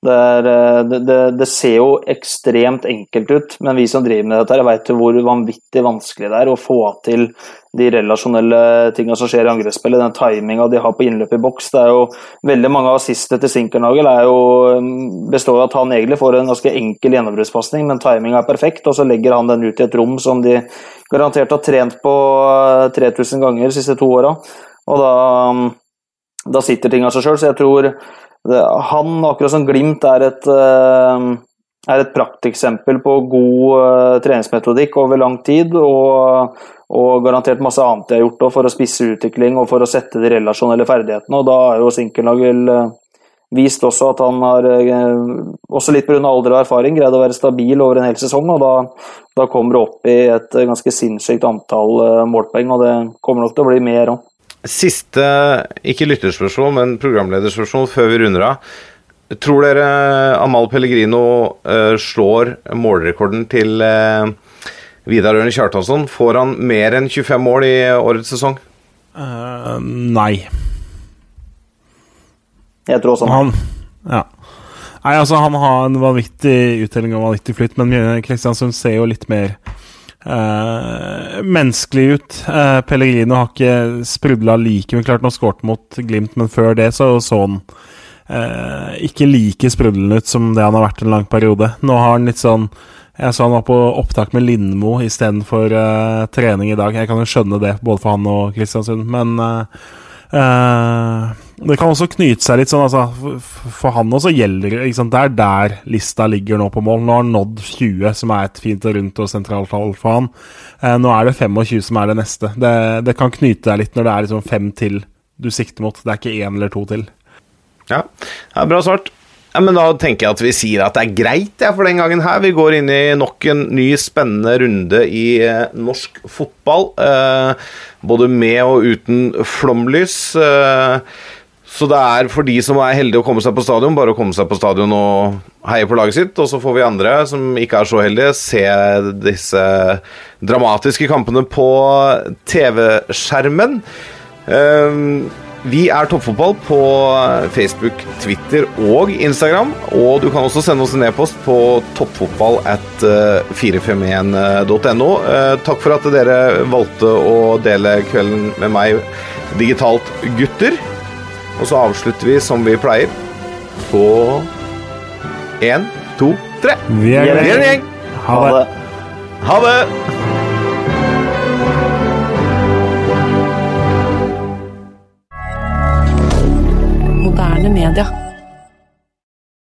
Speaker 2: Det, er, det, det, det, ser jo ekstremt enkelt ut, men vi som driver med dette, her, vet jo hvor vanvittig vanskelig det er å få til de relasjonelle tingene som skjer i angrepsspillet. Den timinga de har på innløp i boks. det er jo Veldig mange av assistene til Sinkernagel er jo, består av at han egentlig får en ganske enkel gjennombruddspasning, men timinga er perfekt, og så legger han den ut i et rom som de garantert har trent på 3000 ganger de siste to åra. Og da, da sitter tinga seg sjøl, så jeg tror han, akkurat som Glimt, er et, eh, er et prakteksempel på god eh, treningsmetodikk over lang tid. Og, og garantert masse annet de har gjort for å spisse utvikling og for å sette de relasjonelle ferdighetene. Og da er jo Sinkernagel eh, vist også at han har, også litt pga. alder og erfaring, greid å være stabil over en hel sesong. Og da, da kommer du opp i et ganske sinnssykt antall målpoeng, og det kommer nok til å bli mer òg.
Speaker 1: Siste, ikke lytterspørsmål, men programlederspørsmål før vi runder av. Tror dere Amal Pellegrino uh, slår målrekorden til uh, Vidar Ørne Kjartansson? Får han mer enn 25 mål i årets sesong?
Speaker 3: Uh, nei.
Speaker 2: Jeg tror også
Speaker 3: han. Ja. Nei, altså Han har en vanvittig uttelling og vanvittig flytt, men Kristiansund ser jo litt mer Uh, menneskelig ut. Uh, Pellegrino har ikke sprudla like mye. Klart han har skåret mot Glimt, men før det så så han uh, ikke like sprudlende ut som det han har vært en lang periode. Nå har han litt sånn Jeg så han var på opptak med Lindmo istedenfor uh, trening i dag. Jeg kan jo skjønne det, både for han og Kristiansund, men Uh, det kan også knyte seg litt sånn altså, For han også gjelder det. Er der lista ligger nå på mål. Nå har han nådd 20, som er et fint og rundt og sentralt tall for han. Eh, nå er det 25 som er det neste. Det, det kan knyte deg litt når det er liksom fem til du sikter mot. Det er ikke én eller to til.
Speaker 1: Ja, ja bra svart. Ja, men Da tenker jeg at vi sier at det er greit ja, for den gangen her. Vi går inn i nok en ny spennende runde i eh, norsk fotball. Eh, både med og uten flomlys. Eh, så det er for de som er heldige å komme seg på stadion, bare å komme seg på stadion og heie på laget sitt. Og så får vi andre som ikke er så heldige, se disse dramatiske kampene på TV-skjermen. Uh, vi er Toppfotball på Facebook, Twitter og Instagram. Og du kan også sende oss en e-post på toppfotball at 451.no. Eh, takk for at dere valgte å dele kvelden med meg digitalt, gutter. Og så avslutter vi som vi pleier, på én, to, tre.
Speaker 3: Vi er
Speaker 1: en gjeng.
Speaker 3: Ha det.
Speaker 1: Ha det.
Speaker 5: moderne media.